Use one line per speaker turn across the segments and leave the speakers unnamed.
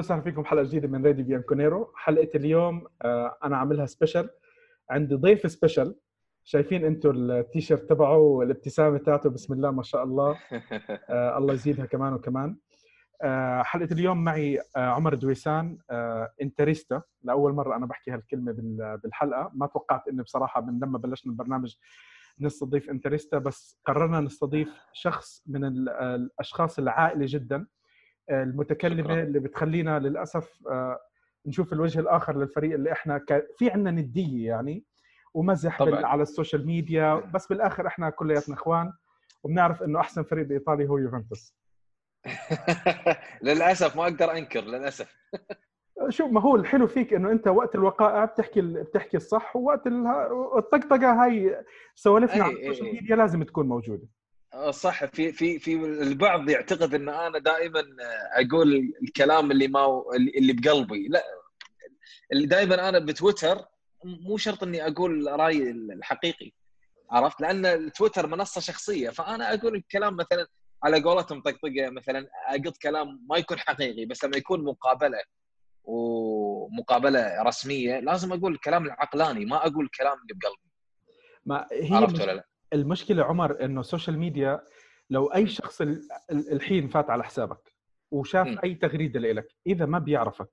وسهلا فيكم حلقة جديدة من راديو بيانكونيرو حلقة اليوم آه، أنا عاملها special عندي ضيف special شايفين أنتم التيشيرت تبعه والابتسامة تاعته بسم الله ما شاء الله. آه، الله يزيدها كمان وكمان. آه، حلقة اليوم معي عمر دويسان Interista لأول مرة أنا بحكي هالكلمة بالحلقة. ما توقعت اني بصراحة من لما بلشنا البرنامج نستضيف Interista بس قررنا نستضيف شخص من الأشخاص العاقلة جدا. المتكلمة شكرا. اللي بتخلينا للأسف آه، نشوف الوجه الآخر للفريق اللي إحنا ك... في عندنا ندية يعني ومزح طبعا. على ال social media بس بالآخر إحنا كلياتنا إخوان وبنعرف إنه أحسن فريق بإيطاليا هو يوفنتوس
للأسف ما أقدر أنكر للأسف
شو ما هو الحلو فيك إنه أنت وقت الوقائع بتحكي بتحكي الصح ووقت الطقطقه هاي سوالفنا على ال social media لازم تكون
موجودة صح. في في في البعض يعتقد إن أنا دائما أقول الكلام اللي ما اللي بقلبي. لا اللي دائما أنا بتويتر مو شرط إني أقول رايي الحقيقي عرفت؟ لأن تويتر منصة شخصية. فأنا أقول الكلام مثلا على قولتهم طقطقة مثلا اقط كلام ما يكون حقيقي بس لما يكون مقابلة ومقابلة رسمية لازم أقول الكلام العقلاني ما أقول الكلام اللي بقلبي.
ما هي عرفت ولا لا؟ المشكلة عمر إنه ال social media لو أي شخص الحين فات على حسابك وشاف م. أي تغريدة لك إذا ما بيعرفك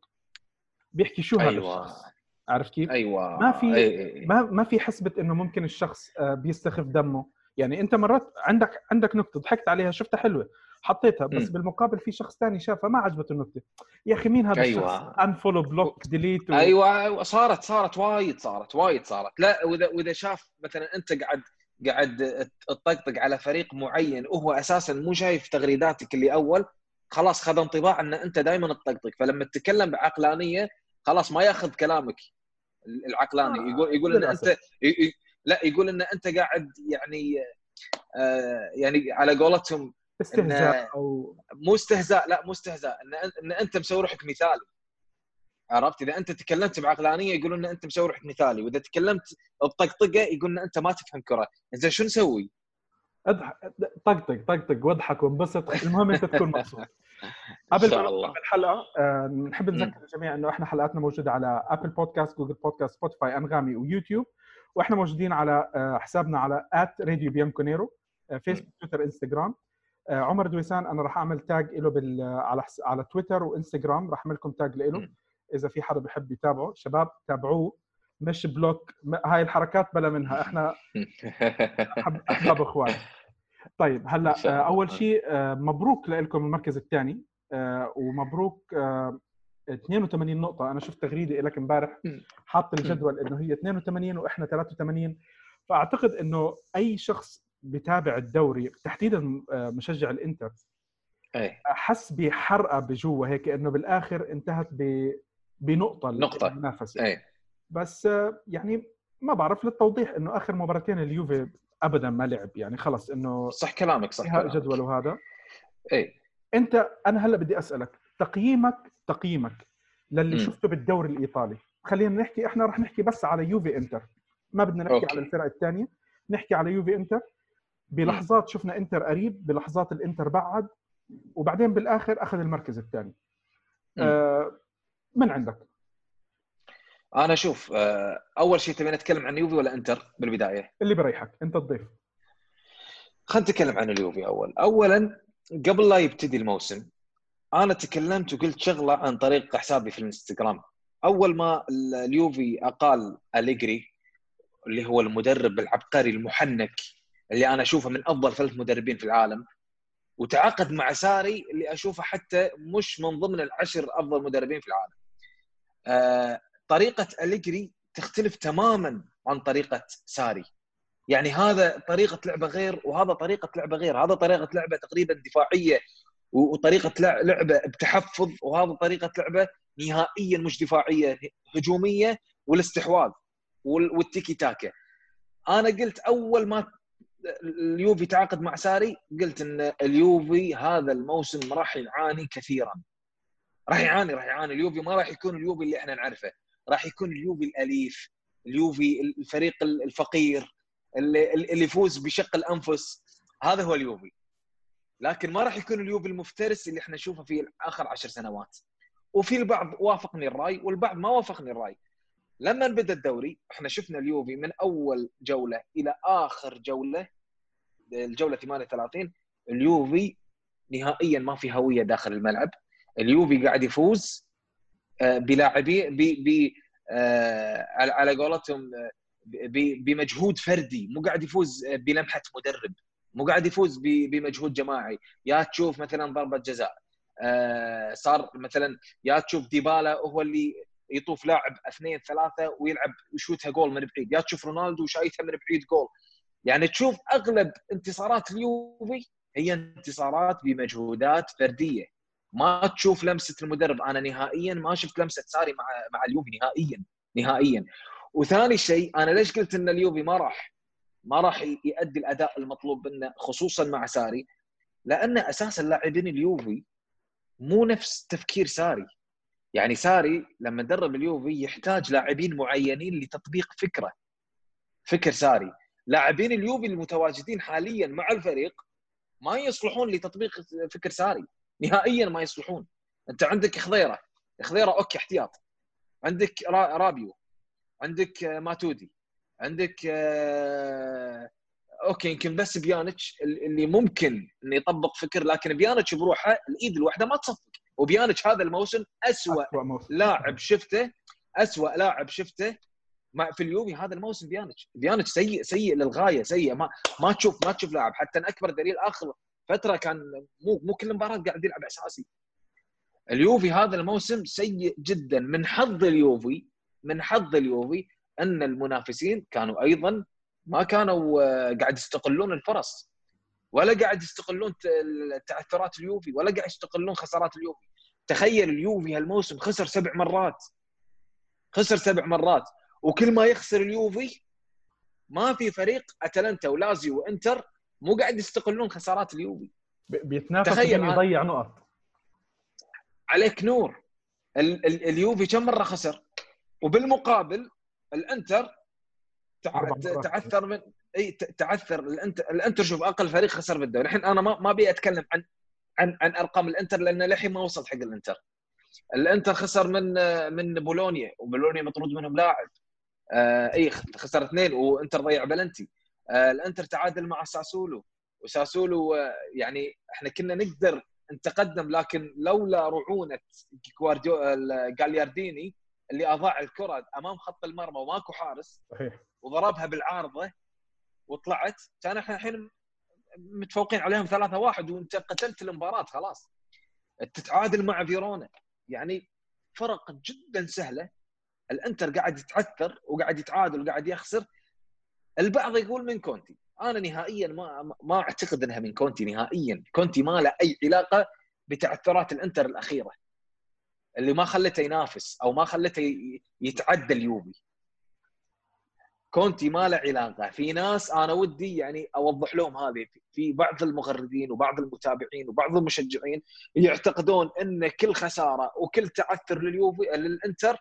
بيحكي شو هذا أيوة. الشخص عرفت كيف؟
أيوه
ما في. ما ما في حسبة إنه ممكن الشخص آه، بيستخف دمه يعني أنت مرات عندك عندك نكتة ضحكت عليها شفتها حلوة حطيتها بس م. بالمقابل في شخص ثاني شافها ما عجبته النكتة يا أخي مين هذا أيوة. الشخص unfollow block delete
و... أيوه صارت صارت وايد صارت وايد صارت لا وإذا وإذا شاف مثلا أنت قاعد قاعد تطقطق على فريق معين وهو أساسا مو شايف تغريداتك اللي أول خلاص خذ انطباع إن أنت دائما تطقطق. فلما تتكلم بعقلانية خلاص ما ياخذ كلامك العقلاني. آه، يقول يقول إن أنت لا يقول إن أنت قاعد يعني آه يعني على قولتهم
استهزاء أو
مو استهزاء لا مو استهزاء. إن ان أنت مسوي روحك مثالي عرفت؟ إذا أنت تكلمت بعقلانية يقولون إن أنت مسوي روحك مثالي وإذا تكلمت بطقطقة يقولون إن أنت ما تفهم كرة. زين شو نسوي؟
أضحك طقطق طقطق واضحك وانبسط. المهم أنت تكون مبسوط. قبل ما الحلقة آه، نحب نذكر الجميع إنه إحنا حلقاتنا موجودة على ابل بودكاست جوجل بودكاست سبوتيفاي أنغامي ويوتيوب وإحنا موجودين على آه، حسابنا على راديو بيانكونيرو فيسبوك تويتر انستغرام عمر دويسان أنا راح أعمل tag له بال على على تويتر وإنستغرام راح أعمل لكم tag له إذا في حدا بيحب يتابعه شباب تابعوه مش بلوك هاي الحركات بلا منها إحنا أحباب إخوان. طيب هلأ آه، أول شيء آه، مبروك لكم المركز الثاني آه، ومبروك 82 نقطة. أنا شفت تغريدة لك إمبارح حاط الجدول إنه هي 82 وإحنا 83 فأعتقد إنه أي شخص بتابع الدوري تحديدا مشجع الإنتر
أي.
حس بحرقة بجوا هيك إنه بالآخر انتهت ب بنقطة
نقطة المنافسه
أي. بس يعني ما بعرف للتوضيح إنه آخر مباراتين اليوفي ابدا ما لعب يعني خلص إنه
صح كلامك صح كلامك.
جدول وهذا
أي
أنت أنا هلأ بدي أسألك تقييمك تقييمك للي م. شفته بالدوري الإيطالي خلينا نحكي إحنا رح نحكي بس على يوفي إنتر ما بدنا نحكي okay. على الفرق الثانية نحكي على يوفي إنتر بلحظات. شفنا إنتر قريب بلحظات الإنتر بعد وبعدين بالآخر أخذ المركز الثاني آه من عندك؟
أنا شوف آه، أول شيء تبي نتكلم عن يوفي ولا إنتر بالبداية؟
اللي بريحك أنت الضيف
خلينا نتكلم عن اليوفي أول اولا قبل لا يبتدي الموسم أنا تكلمت وقلت شغلة عن طريق حسابي في الإنستغرام أول ما اليوفي أقال أليجري اللي هو المدرب العبقري المحنك اللي أنا أشوفه من أفضل ثلاث مدربين في العالم وتعاقد مع ساري اللي أشوفه حتى مش من ضمن العشر أفضل مدربين في العالم. آه طريقة أليجري تختلف تماما عن طريقة ساري. يعني هذا طريقة لعبة غير وهذا طريقة لعبة غير، هذا طريقة لعبة تقريبا دفاعية وطريقة لعبة بتحفظ وهذا طريقة لعبة نهائيا مش دفاعية هجومية والاستحواذ والتيكي تاكا. أنا قلت أول ما اليوفي تعاقد مع ساري قلت إن اليوفي هذا الموسم راح يعاني كثيرا راح يعاني راح يعاني. اليوفي ما راح يكون اليوفي اللي إحنا نعرفه. راح يكون اليوفي الأليف اليوفي الفريق الفقير اللي, اللي يفوز بشق الأنفس. هذا هو اليوفي. لكن ما راح يكون اليوفي المفترس اللي إحنا نشوفه في آخر عشر سنوات. وفي البعض وافقني الرأي والبعض ما وافقني الرأي. لما بدأ الدوري إحنا شفنا اليوفي من أول جولة إلى آخر جولة الجولة 38 اليوفي نهائيا ما في هوية داخل الملعب. اليوفي قاعد يفوز آه، بلاعبين ب آه، على قولتهم آه، بمجهود فردي مو قاعد يفوز بلمحة مدرب مو قاعد يفوز بمجهود جماعي. يا تشوف مثلا ضربة جزاء صار مثلا يا تشوف ديبالا هو اللي يطوف لاعب اثنين ثلاثة ويلعب يشوتها جول من بعيد يا تشوف رونالدو شايتها من بعيد جول. يعني تشوف أغلب انتصارات اليوفي هي انتصارات بمجهودات فردية. ما تشوف لمسة المدرب. أنا نهائيا ما شفت لمسة ساري مع مع اليوفي نهائيا نهائيا. وثاني شيء أنا ليش قلت إن اليوفي ما راح ما راح يؤدي الأداء المطلوب منه خصوصا مع ساري؟ لأن أساسا لاعبين اليوفي مو نفس تفكير ساري. يعني ساري لما درب اليوفي يحتاج لاعبين معينين لتطبيق فكره فكر ساري. لاعبين اليوفي المتواجدين حاليا مع الفريق ما يصلحون لتطبيق فكر ساري. نهائيا ما يصلحون. أنت عندك خضيرة. خضيرة OK احتياط. عندك رابيو. عندك ماتودي. عندك آه، OK يمكن بس بيانتش اللي ممكن إنه يطبق فكر لكن بيانتش بروحه الإيد الواحدة ما تصفق. وبيانتش هذا الموسم اسوء لاعب شفته اسوء لاعب شفته مع في اليوفي هذا الموسم بيانتش بيانتش سيء سيء للغاية سيء. ما ما تشوف ما تشوف لاعب. حتى أكبر دليل آخر فترة كان مو مو كل مباراه قاعد يلعب أساسي. اليوفي هذا الموسم سيء جدا. من حظ اليوفي من حظ اليوفي أن المنافسين كانوا أيضا ما كانوا آه، قاعد يستغلون الفرص. ولا قاعد يستغلون تعثرات اليوفي ولا قاعد يستغلون خسارات اليوفي. تخيل اليوفي هالموسم خسر سبع مرات. خسر سبع مرات. وكل ما يخسر اليوفي ما في فريق أتلانتا ولازيو وإنتر مو قاعد يستغلون خسارات اليوفي.
بيتنافس تخيل يضيع نقط.
عليك نور. ال- ال- اليوفي كم مرة خسر؟ وبالمقابل الإنتر تعثر من إي تعثر. الانتر الإنتر شوف أقل فريق خسر بالدوري. الحين أنا ما ما أبي أتكلم عن عن عن أرقام الإنتر لأن للحين ما وصلت حق الإنتر. الإنتر خسر من من بولونيا وبولونيا مطرود منهم لاعب. آه إي خسر اثنين وإنتر ضيع بلنتي. الانتر تعادل مع ساسولو. وساسولو آه يعني إحنا كنا نقدر نتقدم لكن لولا رعونة جاليارديني اللي أضاع الكرة أمام خط المرمى وماكو حارس صحيح. وضربها بالعارضة وطلعت كان إحنا الحين متفوقين عليهم ثلاثة واحد وأنت قتلت المباراة خلاص. تتعادل مع فيرونا. يعني فرق جدا سهلة. الإنتر قاعد يتعثر وقاعد يتعادل وقاعد يخسر. البعض يقول من كونتي. أنا نهائيا ما ما أعتقد إنها من كونتي نهائيا. كونتي ما له أي علاقة بتعثرات الإنتر الأخيرة اللي ما خلته ينافس أو ما خلته يتعدى اليوفي كونتي ما له علاقة. في ناس أنا ودي يعني أوضح لهم هذه. في بعض المغردين وبعض المتابعين وبعض المشجعين يعتقدون إن كل خسارة وكل تعثر لليوفي للإنتر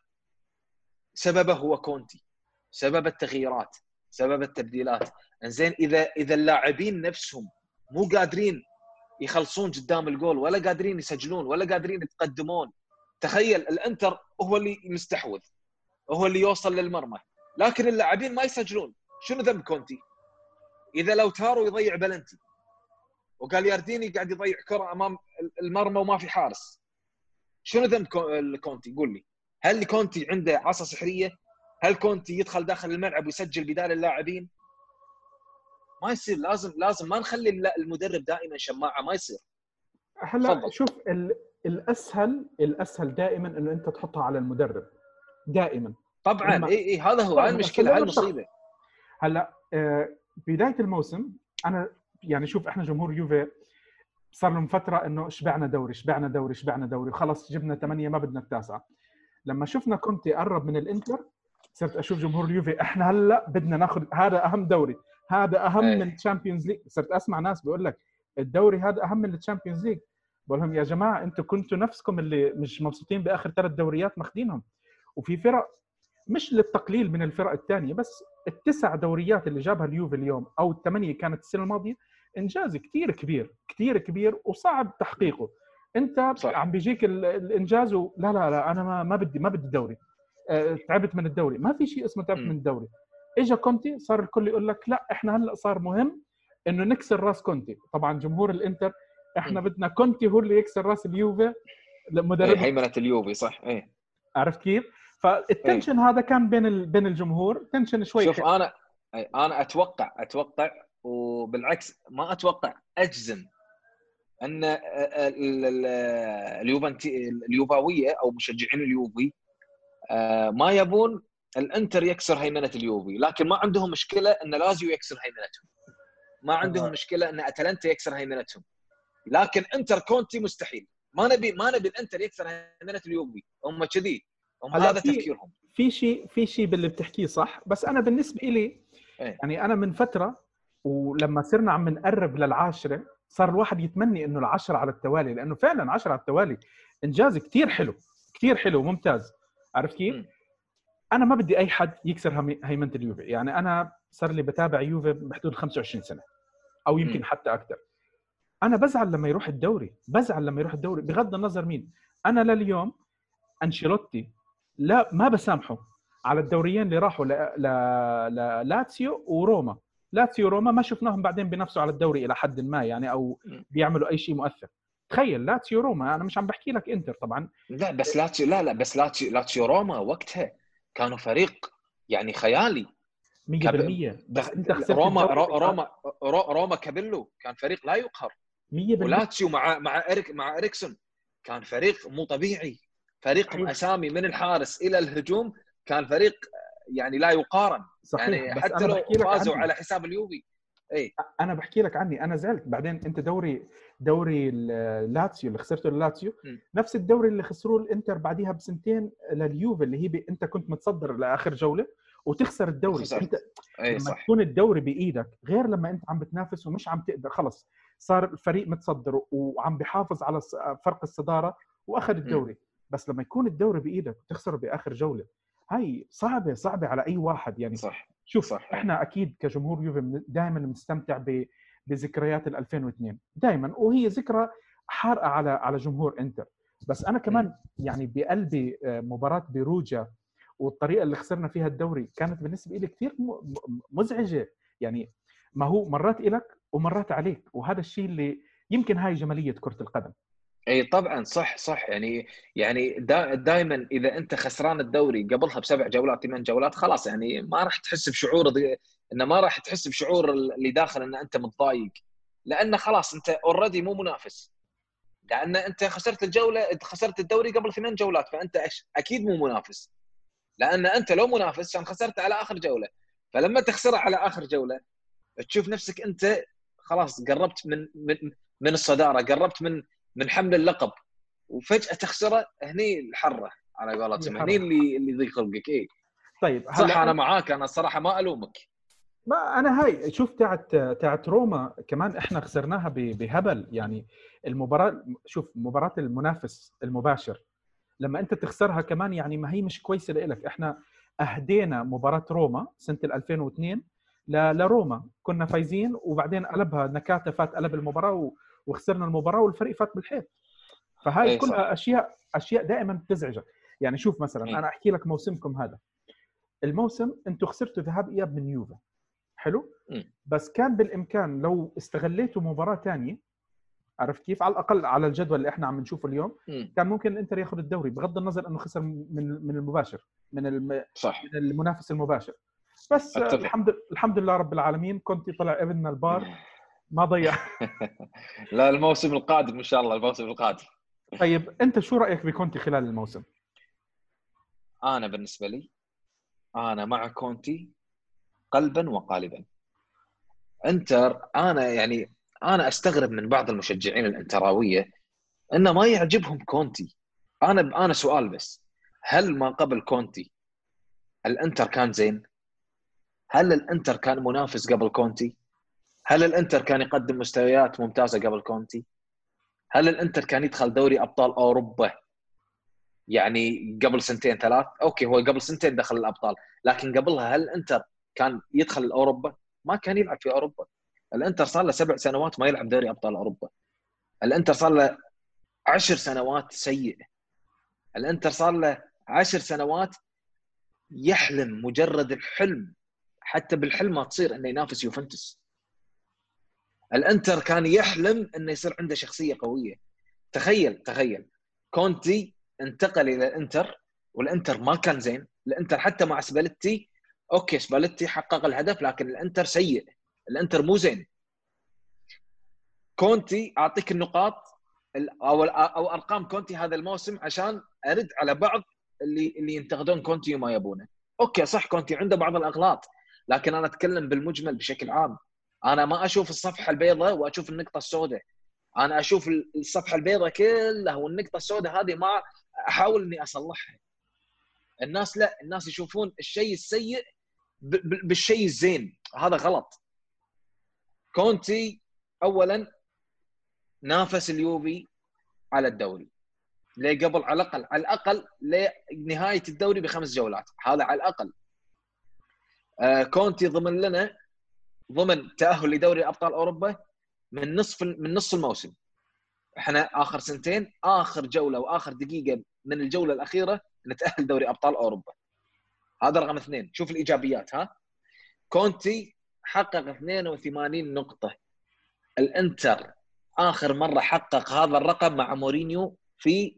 سببه هو كونتي. سبب التغييرات. سبب التبديلات. زين إذا إذا اللاعبين نفسهم مو قادرين يخلصون قدام الجول ولا قادرين يسجلون ولا قادرين يتقدمون تخيل الإنتر هو اللي مستحوذ هو اللي يوصل للمرمى. لكن اللاعبين ما يسجلون. شنو ذنب كونتي؟ إذا لاوتارو يضيع بلنتي وقاليارديني قاعد يضيع كرة أمام المرمى وما في حارس شنو ذنب كونتي قول لي. هل كونتي عنده عصا سحرية؟ هل كونتي يدخل داخل الملعب ويسجل بدال اللاعبين؟ ما يصير لازم لازم ما نخلي المدرب دائما شماعة ما يصير.
هلا شوف الاسهل الأسهل دائما إنه أنت تحطها على المدرب. دائما.
طبعا اي إي هذا هو. هاي المشكلة هاي المصيبة.
هلا آه، بداية الموسم أنا يعني شوف إحنا جمهور يوفي صار لهم فترة إنه شبعنا دوري شبعنا دوري شبعنا دوري وخلص جبنا ثمانيه ما بدنا التاسعة. لما شفنا كونتي قرب من الإنتر صرت أشوف جمهور اليوفي إحنا هلأ بدنا ناخذ هذا أهم دوري هذا أهم أيه. من ال Champions League صرت أسمع ناس بيقول لك الدوري هذا أهم من ال Champions League بقول لهم يا جماعة أنتم كنتوا نفسكم اللي مش مبسوطين بآخر ثلاث دوريات ماخذينهم وفي فرق مش للتقليل من الفرق الثانية بس التسع دوريات اللي جابها اليوفي اليوم أو الثمانية كانت السنة الماضية إنجاز كثير كبير كثير كبير وصعب تحقيقه أنت صح. عم بيجيك الإنجاز. لا لا لا أنا ما بدي ما بدي الدوري أه تعبت من الدوري ما في شيء اسمه تعبت. من الدوري اجى كونتي صار الكل يقول لك لا إحنا هلأ صار مهم إنه نكسر راس كونتي طبعا جمهور الإنتر إحنا. بدنا كونتي هو اللي يكسر راس اليوفي
مدرب إيه هيمنة اليوفي صح إيه
عرفت كيف؟ فال tension إيه. هذا كان بين بين الجمهور tension شوي
شوف. أنا أنا أتوقع أتوقع وبالعكس ما أتوقع أجزم أن اليوفنتي اليوفاوية أو مشجعين اليوفي ما يبون الانتر يكسر هيمنة اليوفي لكن ما عندهم مشكلة إن لازيو يكسر هيمنتهم. ما عندهم مشكلة إن أتلانتا يكسر هيمنتهم. لكن انتر كونتي مستحيل. ما نبي ما نبي الانتر يكسر هيمنة اليوفي. هم كذي. هم هذا تفكيرهم.
في شيء في شيء باللي بتحكيه صح. بس أنا بالنسبة لي
إيه؟
يعني أنا من فترة ولما صرنا عم نقرب للعاشرة صار الواحد يتمني إنه العشرة على التوالي لأنه فعلا عشرة على التوالي إنجاز كثير حلو. كثير حلو ممتاز. عرفت كيف؟ أنا ما بدي أي حد يكسر هيمنة اليوفي. يعني أنا صار لي بتابع يوفي بحدود 25 سنة أو يمكن م. حتى أكثر. أنا بزعل لما يروح الدوري بزعل لما يروح الدوري بغض النظر مين. أنا لليوم أنشيلوتي لا ما بسامحه على الدوريين اللي راحوا للاتسيو وروما. لاتسيو وروما ما شفناهم بعدين بنفسوا على الدوري إلى حد ما يعني أو بيعملوا أي شيء مؤثر. تخيل لاتسيو روما أنا مش عم بحكي لك إنتر طبعا.
لا بس لاتسيو لا لا بس لاتسيو لاتسيو روما وقتها كانوا فريق يعني خيالي.
100% بس
أنت خسرت روما روما روما كابيلو كان فريق لا يقهر.
100%
ولاتسيو مع مع إريك مع إريكسون كان فريق مو طبيعي. فريق أسامي من الحارس إلى الهجوم كان فريق يعني لا يقارن. صحيح. يعني حتى لو فازوا على حساب اليوفي. اي
أنا بحكي لك عني أنا زعلت بعدين أنت دوري دوري لاتسيو اللي خسرته لاتسيو نفس الدوري اللي خسروه الإنتر بعديها بسنتين لليوفي اللي هي ب... أنت كنت متصدر لآخر جولة وتخسر الدوري خسرت. أنت
أي
لما
صح.
تكون الدوري بإيدك غير لما أنت عم بتنافس ومش عم تقدر خلص صار الفريق متصدر وعم بحافظ على فرق الصدارة وأخذ الدوري م. بس لما يكون الدوري بإيدك وتخسره بآخر جولة هاي صعبة صعبة على أي واحد. يعني
صح
شوف
صح.
إحنا أكيد كجمهور يوفي دائما بنستمتع بذكريات ال 2002 دائما وهي ذكرى حارقة على على جمهور إنتر. بس أنا كمان يعني بقلبي مباراة بيروجا والطريقة اللي خسرنا فيها الدوري كانت بالنسبة لي كثير مزعجة. يعني ما هو مرات إلك ومرات عليك. وهذا الشيء اللي يمكن هاي جمالية كرة القدم.
اي طبعا صح صح. يعني يعني دا دائما إذا أنت خسران الدوري قبلها بسبع جولات ثمان جولات خلاص يعني ما راح تحس بشعور إنه ما راح تحس بشعور اللي داخل إن أنت متضايق. لأن خلاص أنت already مو منافس. لأن أنت خسرت الجولة خسرت الدوري قبل ثمان جولات فأنت أكيد مو منافس. لأن أنت لو منافس كان خسرت على آخر جولة. فلما تخسرها على آخر جولة تشوف نفسك أنت خلاص قربت من من من الصدارة قربت من من حمل اللقب وفجأة تخسره هني الحرة على قولتهم هني اللي اللي ضيق خلقك اي
طيب
صح أنا معاك أنا الصراحة ما ألومك.
ما أنا هاي شوف تاعت تاعت روما كمان إحنا خسرناها بهبل. يعني المباراة شوف مباراة المنافس المباشر. لما أنت تخسرها كمان يعني ما هي مش كويسة لإلك. إحنا أهدينا مباراة روما سنة 2002 لروما. كنا فايزين وبعدين قلبها نكاتة فات قلب المباراة وخسرنا المباراة والفريق فات بالحيط فهاي أيه كلها صح. أشياء أشياء دائما بتزعجك يعني شوف مثلا أيه. أنا أحكي لك موسمكم هذا الموسم أنتم خسرتوا ذهاب إياب من يوفا حلو
م.
بس كان بالإمكان لو استغليتوا مباراة ثانية عرفت كيف على الأقل على الجدول اللي إحنا عم نشوفه اليوم
م.
كان ممكن الانتر ياخذ الدوري بغض النظر إنه خسر من من المباشر من الم...
صح.
من المنافس المباشر بس أتفق. الحمد الحمد لله رب العالمين كنت طلع ابننا البار ما ضيع
لا الموسم القادم إن شاء الله الموسم القادم
طيب أنت شو رأيك بكونتي خلال الموسم؟
أنا بالنسبة لي أنا مع كونتي قلبا وقالبا إنتر أنا يعني أنا أستغرب من بعض المشجعين الأنتراوية إنه ما يعجبهم كونتي أنا أنا سؤال بس هل ما قبل كونتي الإنتر كان زين؟ هل الإنتر كان منافس قبل كونتي؟ هل الانتر كان يقدم مستويات ممتازة قبل كونتي؟ هل الانتر كان يدخل دوري أبطال أوروبا يعني قبل سنتين ثلاث؟ okay هو قبل سنتين دخل الأبطال، لكن قبلها هل الانتر كان يدخل اوروبا؟ ما كان يلعب في أوروبا. الانتر صار له سبع سنوات ما يلعب دوري أبطال أوروبا. الانتر صار له عشر سنوات سيء الانتر صار له عشر سنوات يحلم مجرد الحلم حتى بالحلم ما تصير إنه ينافس يوفنتوس الانتر كان يحلم إنه يصير عنده شخصية قوية. تخيل تخيل. كونتي انتقل إلى الانتر والانتر ما كان زين. الانتر حتى مع سباليتي okay سباليتي حقق الهدف لكن الانتر سيء. الانتر مو زين. كونتي أعطيك النقاط أو أو أرقام كونتي هذا الموسم عشان أرد على بعض اللي اللي ينتقدون كونتي وما يبونه. okay صح كونتي عنده بعض الأغلاط لكن أنا أتكلم بالمجمل بشكل عام. أنا ما أشوف الصفحة البيضاء وأشوف النقطة السوداء. أنا أشوف الصفحة البيضاء كلها والنقطة السوداء هذه ما أحاول إني أصلحها. الناس لا الناس يشوفون الشيء السيء بالشيء الزين. هذا غلط. كونتي اولا نافس اليوفي على الدوري. ليه قبل؟ على الأقل على الأقل لنهاية الدوري بخمس جولات. هذا على الأقل. آه كونتي ضمن لنا ضمن تأهل لدوري ابطال أوروبا من نصف من نص الموسم. إحنا آخر سنتين آخر جولة وآخر دقيقة من الجولة الأخيرة نتأهل دوري أبطال أوروبا. هذا رقم اثنين. شوف الإيجابيات ها؟ كونتي حقق 82 نقطة. الإنتر آخر مرة حقق هذا الرقم مع مورينيو في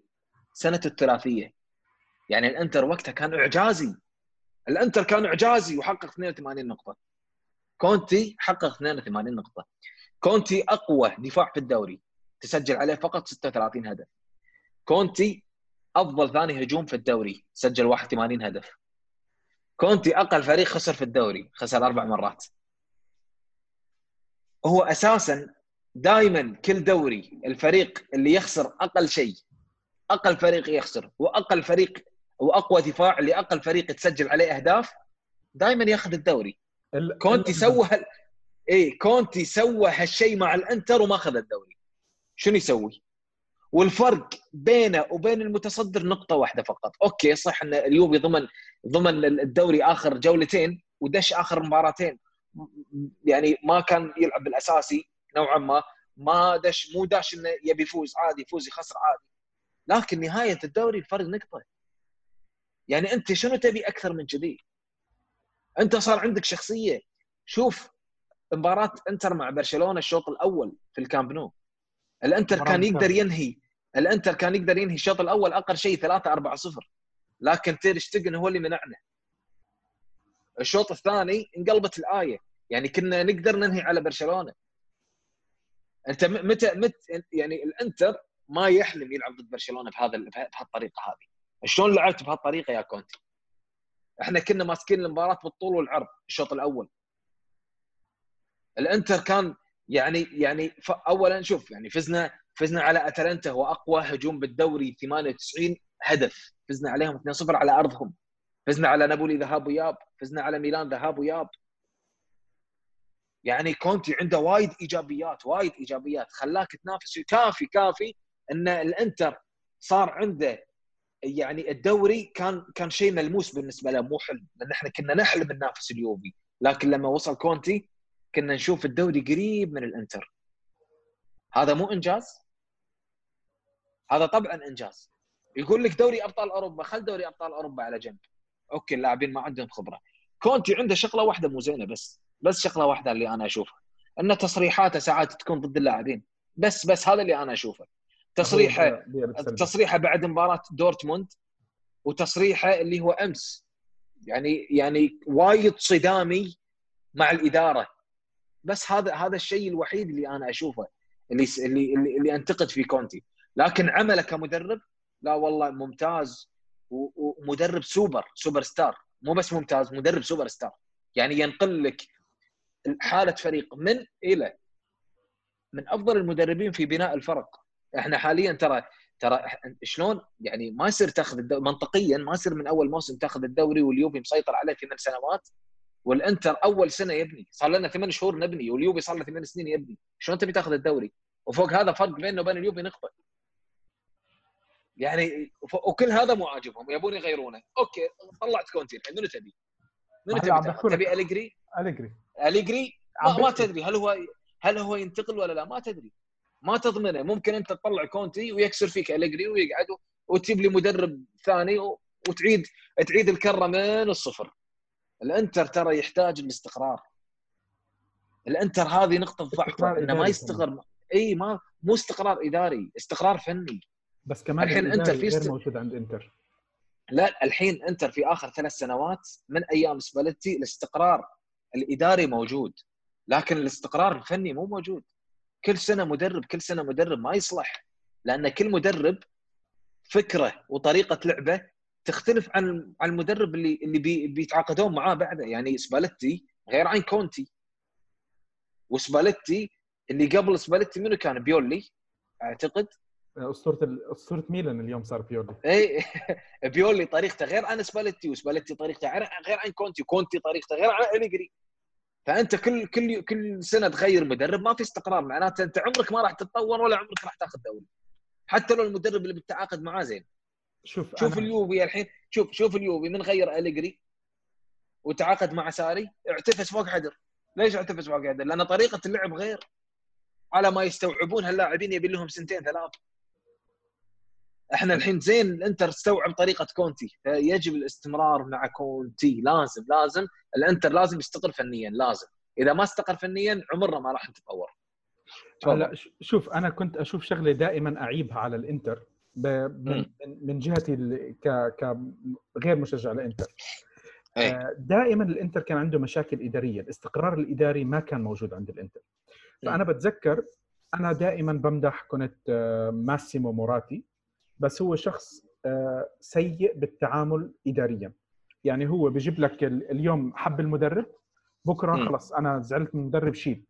سنة الثلاثية. يعني الإنتر وقتها كان إعجازي. الإنتر كان إعجازي وحقق 82 نقطة. كونتي حقق 82 نقطة. كونتي أقوى دفاع في الدوري. تسجل عليه فقط 36 هدف. كونتي أفضل ثاني هجوم في الدوري. سجل 81 هدف. كونتي أقل فريق خسر في الدوري. خسر أربع مرات. هو أساسا دائما كل دوري الفريق اللي يخسر أقل شيء أقل فريق يخسر وأقل فريق وأقوى دفاع اللي أقل فريق تسجل عليه أهداف دائما ياخذ الدوري. كونتي سوى هال... اي كونتي سوى هالشيء مع الانتر وما أخذ الدوري. شنو يسوي؟ والفرق بينه وبين المتصدر نقطة واحدة فقط. okay صح إن اليوفي ضمن ضمن الدوري آخر جولتين ودش آخر مباراتين. يعني ما كان يلعب بالأساسي نوعا ما. ما دش مو داش إنه يبي يفوز عادي يفوز يخسر عادي. لكن نهاية الدوري الفرق نقطة. يعني أنت شنو تبي أكثر من كذي؟ انت صار عندك شخصية. شوف مباراة انتر مع برشلونة الشوط الأول في الكامب نو. الانتر كان يقدر ينهي. الانتر كان يقدر ينهي الشوط الأول أقل شيء 3 4 0 لكن تير شتيجن هو اللي منعنا. الشوط الثاني انقلبت الآية. يعني كنا نقدر ننهي على برشلونة. أنت متى مت يعني الانتر ما يحلم يلعب ضد برشلونة بهذا بهالطريقة هذه. شلون لعبت بهالطريقة يا كونتي؟ إحنا كنا ماسكين المباراة بالطول والعرض الشوط الأول. الإنتر كان يعني يعني اولا شوف يعني فزنا فزنا على أتلانتا هو أقوى هجوم بالدوري 98 هدف. فزنا عليهم 2-0 على أرضهم. فزنا على نابولي ذهاب وإياب. فزنا على ميلان ذهاب وإياب. يعني كونتي عنده وايد إيجابيات وايد إيجابيات. خلاك تنافس. كافي كافي إن الإنتر صار عنده يعني الدوري كان كان شيء ملموس بالنسبة له مو حلم لأن إحنا كنا نحلم ننافس اليوفي. لكن لما وصل كونتي كنا نشوف الدوري قريب من الإنتر. هذا مو إنجاز؟ هذا طبعا إنجاز. يقول لك دوري أبطال أوروبا خل دوري أبطال أوروبا على جنب. okay اللاعبين ما عندهم خبرة. كونتي عنده شغلة واحدة مو زينة بس بس شغلة واحدة اللي أنا أشوفها. إن تصريحاته ساعات تكون ضد اللاعبين. بس بس هذا اللي أنا أشوفه. تصريحه تصريحه بعد مباراه دورتموند وتصريحه اللي هو أمس. يعني يعني وايد صدامي مع الإدارة. بس هذا هذا الشيء الوحيد اللي أنا أشوفه اللي اللي اللي, اللي أنتقد في كونتي. لكن عمله كمدرب لا والله ممتاز. ومدرب super superstar. مو بس ممتاز مدرب سوبر ستار. يعني ينقل لك حالة فريق من إلى من أفضل المدربين في بناء الفرق. إحنا حاليا ترى ترى شلون؟ يعني ما يصير تاخذ الدوري منطقيا ما يصير من أول موسم تاخذ الدوري واليوفي مسيطر عليه ثمان سنوات. والإنتر أول سنة يبني صار لنا ثمان شهور نبني واليوفي صار له ثمان سنين يبني شلون تبي تاخذ الدوري؟ وفوق هذا فرق بينه وبين اليوفي نقطة. يعني وكل هذا مو عاجبهم يبون يغيرونه. okay طلعت كونتي الحين منو تبي؟ منو تبي؟ تبي أليجري؟
أليجري.
أليجري؟ ما, ما تدري هل هو هل هو ينتقل ولا لا ما تدري. ما تضمنه. ممكن انت تطلع كونتي ويكسر فيك أليجري ويقعد وتجيب لي مدرب ثاني وتعيد تعيد الكرة من الصفر. الإنتر ترى يحتاج الاستقرار. الإنتر هذه نقطة ضعفه إنه ما يستقر إي ما مو استقرار إداري استقرار فني.
بس كمان الحين إنتر في غير موجود عند إنتر.
لا الحين إنتر في آخر ثلاث سنوات من أيام سباليتي الاستقرار الإداري موجود لكن الاستقرار الفني مو موجود. كل سنة مدرب كل سنة مدرب ما يصلح لأن كل مدرب فكرة وطريقة لعبة تختلف عن عن المدرب اللي اللي بي بيتعاقدون معاه بعده. يعني سباليتي غير عن كونتي. وسباليتي اللي قبل سباليتي منو كان؟ بيولي أعتقد.
أسطورة أسطورة ميلان اليوم صار بيولي.
اي بيولي طريقته غير عن سباليتي وسباليتي طريقته غير عن كونتي كونتي طريقته غير عن أليجري. فأنت كل كل كل سنة تغير مدرب ما في استقرار معناته أنت عمرك ما راح تتطور ولا عمرك راح تاخذ دوري. حتى لو المدرب اللي بالتعاقد معاه زين. شوف شوف أنا... اليوفي الحين شوف شوف اليوفي من غير أليجري وتعاقد مع ساري اعتفس فوق حدر. ليش اعتفس فوق حدر؟ لأن طريقة اللعب غير. على ما يستوعبون هاللاعبين يبي لهم سنتين ثلاث إحنا الحين زين الإنتر استوعب طريقة كونتي. فيجب الاستمرار مع كونتي. لازم لازم. الإنتر لازم يستقر فنيا لازم. إذا ما استقر فنيا عمرنا ما راح نتطور.
لا شوف أنا كنت أشوف شغلة دائما أعيبها على الإنتر من, من جهتي ك كغير مشجع للانتر
إيه. آه،
دائما الإنتر كان عنده مشاكل إدارية. الاستقرار الإداري ما كان موجود عند الإنتر. فأنا بتذكر أنا دائما بمدح كنت آه، ماسيمو موراتي. بس هو شخص آه، سيء بالتعامل اداريا. يعني هو بيجيب لك اليوم حب المدرب بكرة خلص أنا زعلت من المدرب شيل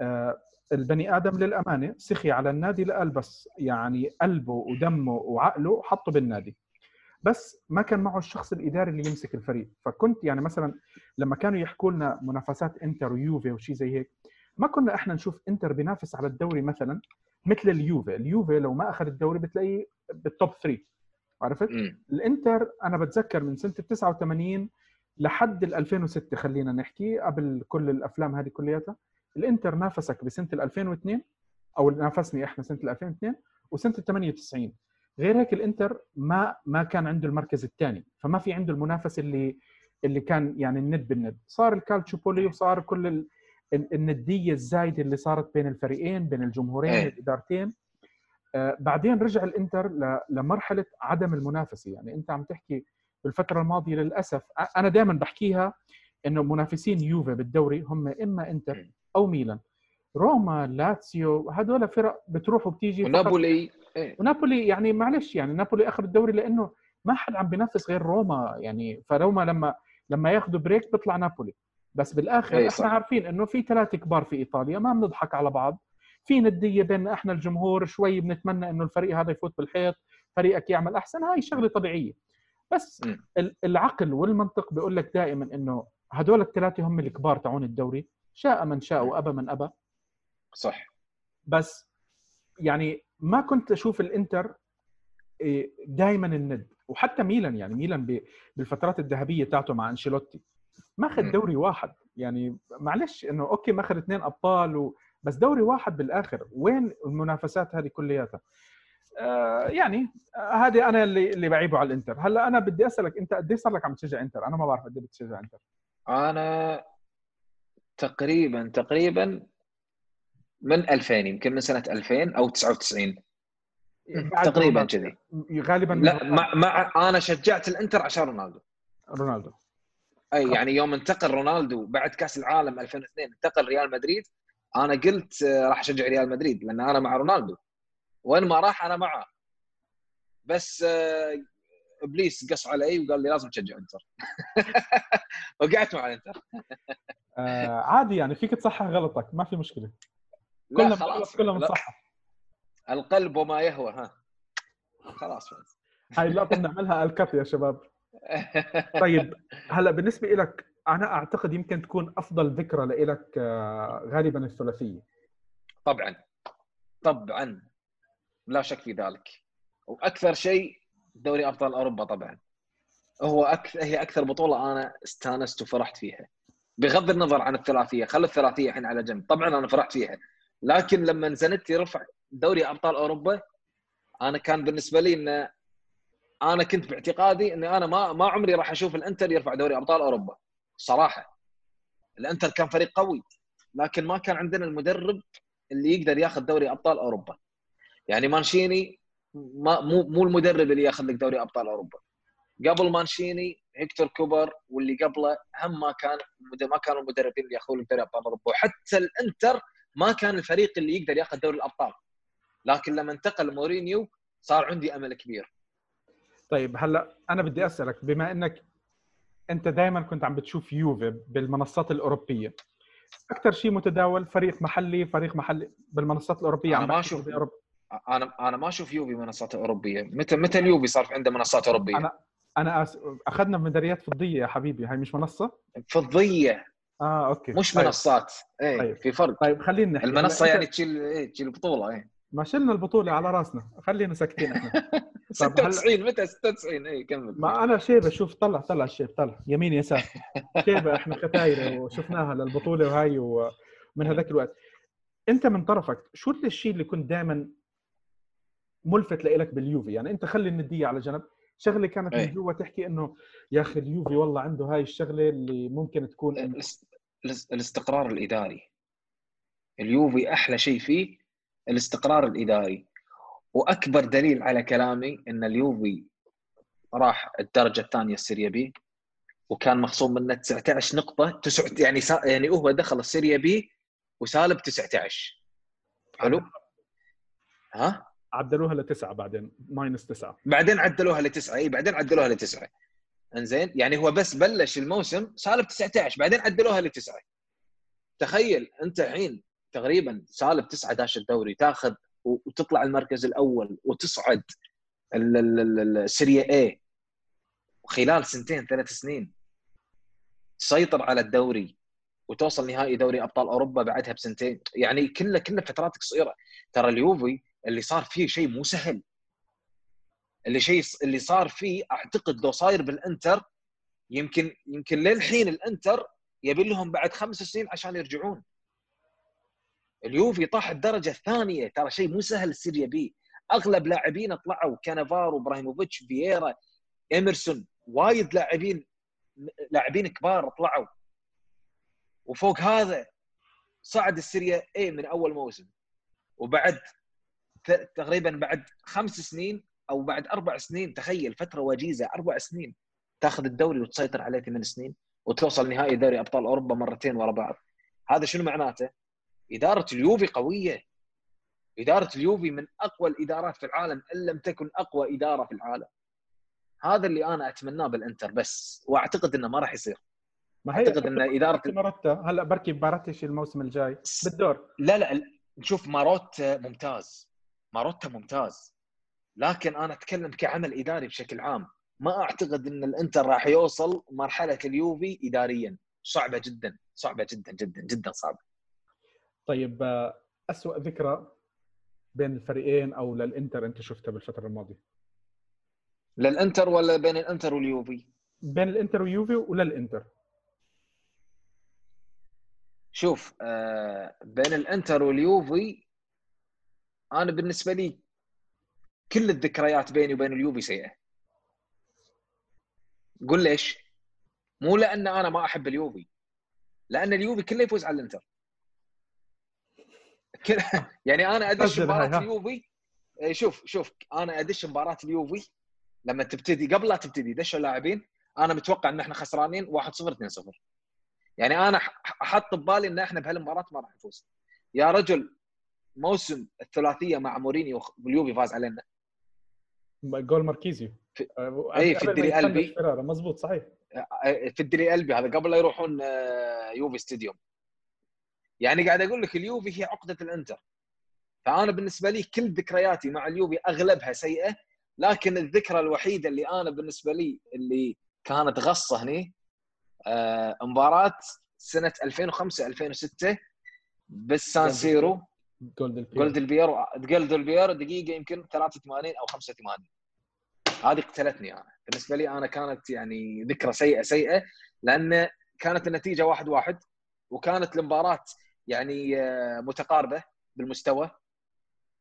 آه، البني آدم للأمانة سخي على النادي لقال بس يعني قلبه ودمه وعقله حطه بالنادي. بس ما كان معه الشخص الإداري اللي يمسك الفريق. فكنت يعني مثلا لما كانوا يحكوا لنا منافسات إنتر ويوفي وشي زي هيك ما كنا إحنا نشوف إنتر بينافس على الدوري مثلا مثل اليوفي اليوفي لو ما أخذ الدوري بتلاقيه بالتوب 3 عرفت م. الإنتر أنا بتذكر من سنة ال 89 لحد ال 2006 خلينا نحكي قبل كل الأفلام هذه كلياتها الإنتر نافسك بسنة ال 2002 أو نافسني إحنا سنة ال 2002 وسنة ال 98 غير هيك الإنتر ما ما كان عنده المركز الثاني فما في عنده المنافس اللي اللي كان يعني الند بالند صار الكالتشوبولي وصار كل. الندية الزايدة اللي صارت بين الفريقين بين الجمهورين أيه. الإدارتين. آه بعدين رجع الإنتر لمرحلة عدم المنافسة. يعني أنت عم تحكي بالفترة الماضية للأسف أنا دائما بحكيها إنه منافسين يوفي بالدوري هم إما إنتر أو ميلان. روما لاتسيو هدول فرق بتروح وبتيجي
ونابولي
إيه. ونابولي يعني معلش يعني نابولي أخذ الدوري لأنه ما حد عم بينافس غير روما. يعني فروما لما لما ياخذوا break بيطلع نابولي. بس بالآخر إحنا صح. عارفين إنه في ثلاثة كبار في إيطاليا ما بنضحك على بعض. في ندية بيننا إحنا الجمهور شوي بنتمنى إنه الفريق هذا يفوت بالحيط فريقك يعمل أحسن. هاي شغلة طبيعية. بس. العقل والمنطق بيقول لك دائما إنه هدول الثلاثة هم الكبار تاعون الدوري شاء من شاء وأبى من أبى.
صح.
بس يعني ما كنت أشوف الإنتر إيه، دائما الند. وحتى ميلان يعني ميلان بالفترات الذهبية تاعته مع أنشيلوتي. ما اخذ دوري واحد. يعني معلش إنه okay ما اخذ اثنين أبطال و... بس دوري واحد بالآخر. وين المنافسات هذه كلياتها؟ آه يعني آه هذه أنا اللي اللي بعيبه على الإنتر. هلأ أنا بدي أسألك أنت قد صار لك عم تشجع إنتر؟ أنا ما بعرف قد بتشجع إنتر.
أنا تقريبا تقريبا من 2000 يمكن من سنة 2000 أو 99 تقريبا كذي.
غالبا
لا مع, مع أنا شجعت الإنتر عشان رونالدو.
رونالدو.
أي يعني يوم انتقل رونالدو بعد كأس العالم 2002 انتقل ريال مدريد أنا قلت آه، راح أشجع ريال مدريد لأن أنا مع رونالدو. وين ما راح أنا معه. بس آه، إبليس قص علي وقال لي لازم تشجع إنتر. وقعت مع الإنتر.
آه عادي يعني فيك تصحح غلطك ما في مشكلة. كلنا خلاص. كلنا بنصحح
القلب وما يهوى ها. خلاص.
هاي اللقطه بنعملها الكت يا شباب. طيب هلأ بالنسبة لك أنا أعتقد يمكن تكون أفضل ذكرى لك آه، غالبا الثلاثية.
طبعا طبعا لا شك في ذلك. وأكثر شيء دوري أبطال أوروبا طبعا. هو أكثر هي أكثر بطولة أنا استانست وفرحت فيها. بغض النظر عن الثلاثية خلي الثلاثية الحين على جنب. طبعا أنا فرحت فيها. لكن لما زنتي رفع دوري أبطال أوروبا أنا كان بالنسبة لي إنه أنا كنت باعتقادي إني أنا ما ما عمري راح أشوف الإنتر يرفع دوري أبطال أوروبا صراحة. الإنتر كان فريق قوي لكن ما كان عندنا المدرب اللي يقدر ياخذ دوري أبطال أوروبا. يعني مانشيني ما مو مو المدرب اللي ياخذ لك دوري أبطال أوروبا. قبل مانشيني هيكتور كوبر واللي قبله هم ما كان ما كانوا المدربين اللي ياخذون لك دوري أبطال أوروبا. وحتى الإنتر ما كان الفريق اللي يقدر ياخذ دوري الأبطال. لكن لما انتقل مورينيو صار عندي أمل كبير.
طيب هلأ أنا بدي أسألك بما إنك أنت دائما كنت عم بتشوف يوفي بالمنصات الأوروبية أكثر شيء متداول فريق محلي فريق محلي بالمنصات الأوروبية
أنا ما أشوف أنا أنا ما أشوف يوفي منصات أوروبية. متى متى اليوفي صار عنده منصات أوروبية؟
أنا أنا أس... أخذنا ميداليات فضية يا حبيبي هاي مش منصة؟
فضية.
آه okay.
مش طيب. منصات. إيه طيب. في فرق.
طيب خلينا
نحكي. المنصة يعني تشيل إيه تشيل البطولة إيه.
ما شلنا البطولة على راسنا. خلينا ساكتين إحنا.
96 متى 96 اي كمل.
ما أنا شيبة شوف طلع طلع الشيب طلع. يمين يسار. شيبة إحنا ختايرة وشفناها للبطولة وهاي ومن هذاك الوقت. أنت من طرفك شو الشيء اللي كنت دائما ملفت لك باليوفي؟ يعني أنت خلي الندية على جنب. شغلة كانت من جوا تحكي إنه يا أخي اليوفي والله عنده هاي الشغلة اللي ممكن تكون
الاستقرار الإداري. اليوفي أحلى شيء فيه الاستقرار الإداري. وأكبر دليل على كلامي إن اليوفي راح الدرجة الثانية السيريا بي وكان مخصوم منه 19 نقطة تسع يعني سا... يعني هو دخل السيريا بي وسالب 19 حلو؟ ها؟
عدلوها لتسعة بعدين minus تسعة.
بعدين عدلوها لتسعة إي بعدين عدلوها لتسعة. إنزين؟ يعني هو بس بلش الموسم سالب 19 بعدين عدلوها لتسعة. تخيل أنت الحين تقريبا سالب تسعة داش الدوري تاخذ وتطلع المركز الأول وتصعد السيريا اي وخلال سنتين ثلاث سنين. تسيطر على الدوري وتوصل نهائي دوري أبطال أوروبا بعدها بسنتين. يعني كله كله فترات قصيرة. ترى اليوفي اللي صار فيه شيء مو سهل. اللي شيء اللي صار فيه أعتقد لو صاير بالإنتر يمكن يمكن للحين الإنتر يبي لهم بعد خمس سنين عشان يرجعون. اليوفي طاح الدرجة الثانية. ترى شيء مو سهل السيريا بي. أغلب لاعبين طلعوا. كانافارو إبراهيموفيتش فييرا إيمرسون. وايد لاعبين لاعبين كبار طلعوا. وفوق هذا صعد السيريا اي من أول موسم. وبعد تقريبا بعد خمس سنين أو بعد أربع سنين تخيل فترة وجيزة أربع سنين تاخذ الدوري وتسيطر عليه ثمان سنين وتوصل نهائي دوري أبطال أوروبا مرتين ورا بعض. هذا شنو معناته؟ إدارة اليوفي قوية. إدارة اليوفي من أقوى الإدارات في العالم إن لم تكن أقوى إدارة في العالم. هذا اللي أنا أتمناه بالإنتر بس وأعتقد إنه ما راح يصير.
ما هي أعتقد إن إدارة ماروتا هلا بركي باراتيتشي الموسم الجاي. بالدور.
لا لا نشوف ماروتا ممتاز. ماروتا ممتاز. لكن أنا أتكلم كعمل إداري بشكل عام. ما أعتقد إن الإنتر راح يوصل مرحلة اليوفي اداريا. صعبة جدا صعبة جدا جدا جدا صعبة.
طيب آه، أسوأ ذكرى بين الفريقين أو للإنتر أنت شفتها بالفترة الماضية؟
للإنتر ولا بين الإنتر واليوفي؟
بين الإنتر واليوفي وللإنتر.
شوف آه بين الإنتر واليوفي أنا بالنسبة لي كل الذكريات بيني وبين اليوفي سيئة. قول ليش؟ مو لأن أنا ما أحب اليوفي لأن اليوفي كله يفوز على الإنتر. يعني أنا ادش مباراه اليوفي. إيه، شوف شوف أنا ادش مباراه اليوفي. لما تبتدي قبل لا تبتدي دشوا اللاعبين أنا متوقع إن إحنا خسرانين 1-0 2-0 يعني أنا أحط ببالي إن إحنا بهالمباراة ما راح نفوز. يا رجل موسم الثلاثية مع مورينيو واليوفي فاز علينا.
جول ماركيزيو.
في... آه، اي في الديلي ألبي
مضبوط صحيح.
آه، في الديلي ألبي هذا قبل لا يروحون آه، يوفي ستاديوم. يعني قاعد أقول لك اليوفي هي عقدة الإنتر. فأنا بالنسبة لي كل ذكرياتي مع اليوفي أغلبها سيئة لكن الذكرى الوحيدة اللي أنا بالنسبة لي اللي كانت غصة هني آه مباراة سنة 2005 2006 بالسان سيرو. goal ديل بييرو goal ديل بييرو دقيقة يمكن 83 أو 85 هذه قتلتني أنا. بالنسبة لي أنا كانت يعني ذكرى سيئة سيئة لأن كانت النتيجة واحد واحد وكانت المباراة يعني آه، متقاربة بالمستوى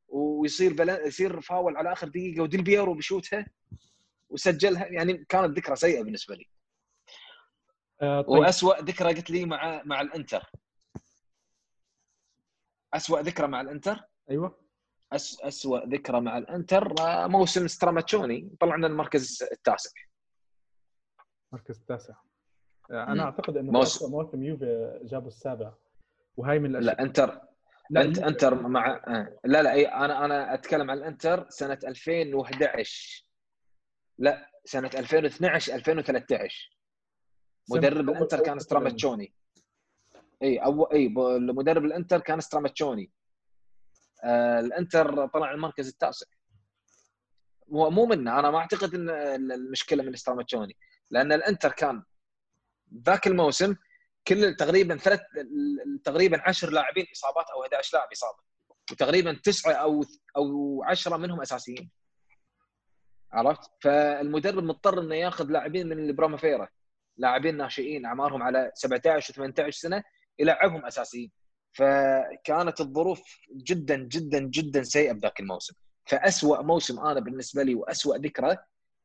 ويصير. يصير فاول على آخر دقيقة وديل بيرو بيشوتها وسجلها. يعني كانت ذكرى سيئة بالنسبة لي. آه طيب. واسوء ذكرى قلت لي مع مع الإنتر. اسوء ذكرى مع الإنتر؟
أيوه.
أس... اسوء ذكرى مع الإنتر موسم ستراماتشوني. طلعنا المركز التاسع.
المركز التاسع. آه، أنا أعتقد إنه موسم. موسم يوفي جابوا السابع. وهي من
الأشياء. لا إنتر. لا انت إنتر مع. لا لا أي أنا أنا أتكلم عن الإنتر سنة 2011 لا سنة 2012 2013 مدرب الإنتر كان ستراماتشوني. إي أو إي مدرب الإنتر كان ستراماتشوني. آه الإنتر طلع المركز التاسع. مو مو منه. أنا ما أعتقد إن المشكلة من ستراماتشوني. لأن الإنتر كان ذاك الموسم كل تقريبا ثلاث تقريبا 10 لاعبين إصابات أو 11 لاعب إصابة. وتقريبا تسعة أو أو 10 منهم أساسيين. عرفت؟ فالمدرب مضطر إنه ياخذ لاعبين من البرومافيرا. لاعبين ناشئين أعمارهم على 17 و18 سنة يلعبهم أساسيين. فكانت الظروف جدا جدا جدا سيئة بذاك الموسم. فأسوأ موسم أنا بالنسبة لي وأسوأ ذكرى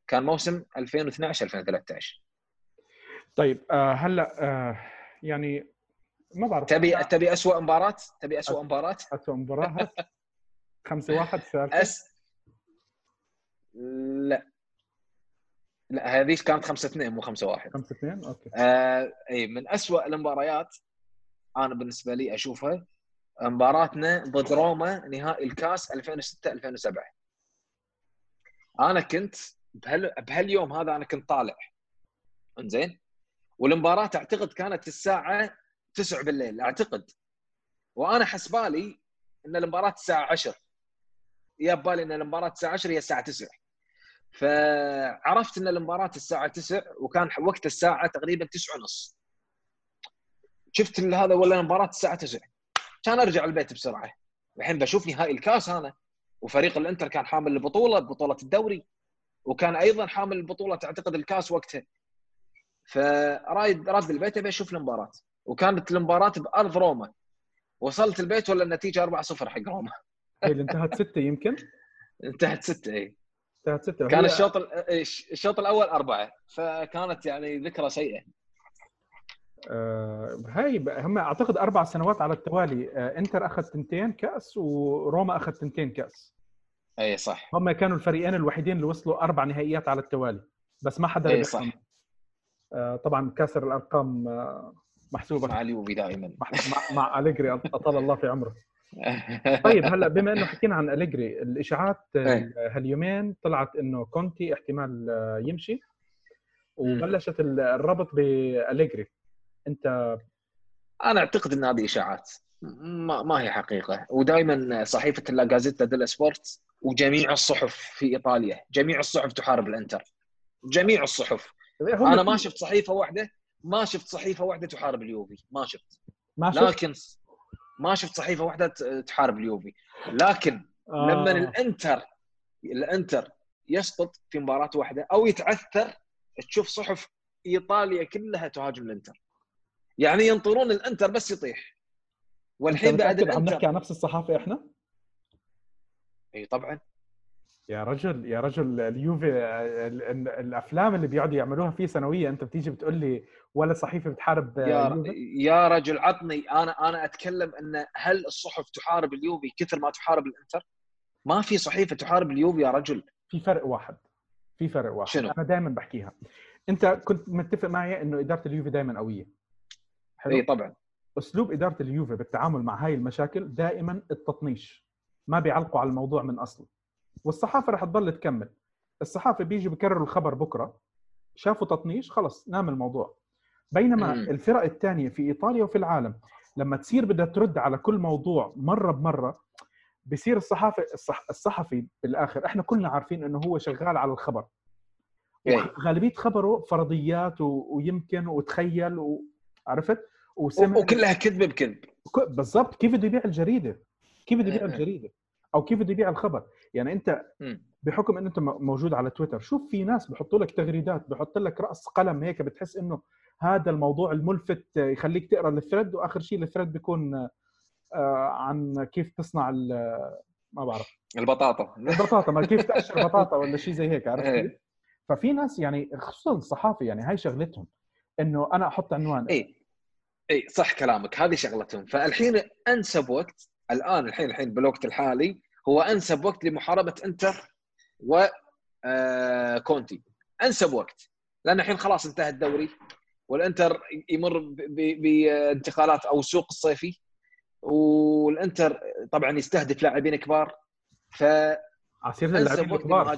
كان موسم 2012 2013
طيب آه هلأ آه يعني ما بعرف.
تبي تبي اسوء مباراة؟ تبي اسوء مباراة؟
اسوء مباراة؟ 5 1
أس... لا. لا هذه كانت 5 2 مو 5 1
5 2 أوكي.
آه إي من اسوء المباريات أنا بالنسبة لي أشوفها مباراتنا ضد روما نهائي الكاس 2006 2007 أنا كنت بهال... بهاليوم هذا أنا كنت طالع. إنزين؟ والمباراة أعتقد كانت الساعة 9 بالليل أعتقد. وأنا حسبالي إن المباراة الساعة 10 يا بالي إن المباراة الساعة 10 هي الساعة 9 فعرفت إن المباراة الساعة 9 وكان وقت الساعة تقريبا 9 ونص. شفت هذا ولا المباراة الساعة 9 كان أرجع البيت بسرعة. الحين بشوف نهائي الكاس أنا وفريق الإنتر كان حامل البطولة بطولة الدوري وكان أيضا حامل البطولة تعتقد الكاس وقتها. فرايد راد البيت ابي أشوف المباراة. وكانت المباراة بارض روما وصلت البيت ولا النتيجة 4-0 حق روما؟
هي اللي انتهت 6 يمكن؟
انتهت 6 اي
انتهت 6
كان الشوط الشوط الأول أربعة. فكانت يعني ذكرى سيئة.
آه هاي هم أعتقد أربع سنوات على التوالي. آه إنتر أخذ تنتين كأس وروما أخذ تنتين كأس.
اي صح.
هم كانوا الفريقين الوحيدين اللي وصلوا أربع نهائيات على التوالي. بس ما حدا
اي صح.
طبعا كاسر الأرقام آه محسوبة.
مع اليوفي دائما
مع, مع أليجري أطال الله في عمره. طيب هلأ بما إنه حكينا عن أليجري الإشاعات إيه. هاليومين طلعت إنه كونتي احتمال آه، يمشي وبلشت الربط بأليجري. أنت
أنا أعتقد إن هذه إشاعات. ما, ما هي حقيقة. ودائما صحيفة لا جازيتا ديلا سبورت وجميع الصحف في إيطاليا. جميع الصحف تحارب الإنتر. جميع الصحف. أنا ما شفت صحيفة واحدة ما شفت صحيفة واحدة تحارب اليوفي ما شفت.
ما شفت؟
لكن ما شفت صحيفة واحدة تحارب اليوفي. لكن آه. لما الانتر الإنتر يسقط في مباراة واحدة أو يتعثر تشوف صحف إيطاليا كلها تهاجم الإنتر. يعني ينطرون الإنتر بس يطيح.
والحين بعد الانتر عم نحكي عن نفس الصحافة إحنا؟
إي طبعا.
يا رجل يا رجل اليوفي الأفلام اللي بيقعدوا يعملوها فيه سنويه أنت بتيجي بتقول لي ولا صحيفة بتحارب
يا اليوفي؟ يا رجل عطني أنا أنا أتكلم إن هل الصحف تحارب اليوفي كثر ما تحارب الإنتر؟ ما في صحيفة تحارب اليوفي يا رجل
في فرق واحد في فرق واحد
شنو؟
أنا دائما بحكيها أنت كنت متفق معي إنه إدارة اليوفي دائما قوية
حلو؟ اي طبعا
أسلوب إدارة اليوفي بالتعامل مع هاي المشاكل دائما التطنيش ما بيعلقوا على الموضوع من اصله والصحافة رح تضل تكمل. الصحافة بيجي بكرروا الخبر بكرة شافوا تطنيش خلص نام الموضوع. بينما. الفرق الثانية في إيطاليا وفي العالم لما تصير بدها ترد على كل موضوع مرة بمرة بصير الصحافي الصح الصحفي بالآخر إحنا كلنا عارفين إنه هو شغال على الخبر. إيه. غالبية خبره فرضيات و... ويمكن وتخيل وعرفت
وسمع وكلها كذب بكذب.
بالضبط كيف بده يبيع الجريدة؟ كيف بده يبيع الجريدة؟ أو كيف بده يبيع الخبر؟ يعني أنت بحكم إن أنت موجود على تويتر شوف في ناس بحطوا لك تغريدات بحط لك رأس قلم هيك بتحس إنه هذا الموضوع الملفت يخليك تقرأ ال thread وآخر شيء ال thread بيكون آه، عن كيف تصنع ما بعرف.
البطاطا.
البطاطا ما كيف تقشر بطاطا ولا شيء زي هيك عرفت
إيه.
كيف؟ ففي ناس يعني خصوصا الصحافة يعني هاي شغلتهم إنه أنا أحط عنوان.
اي اي صح كلامك هذه شغلتهم. فالحين أنسب وقت الآن الحين الحين بالوقت الحالي هو أنسب وقت لمحاربة إنتر و آه، كونتي. أنسب وقت لأن الحين خلاص انتهى الدوري والإنتر يمر بانتقالات أو سوق الصيفي والإنتر طبعا يستهدف لاعبين كبار. فانسب
عسيرة اللاعبين الكبار.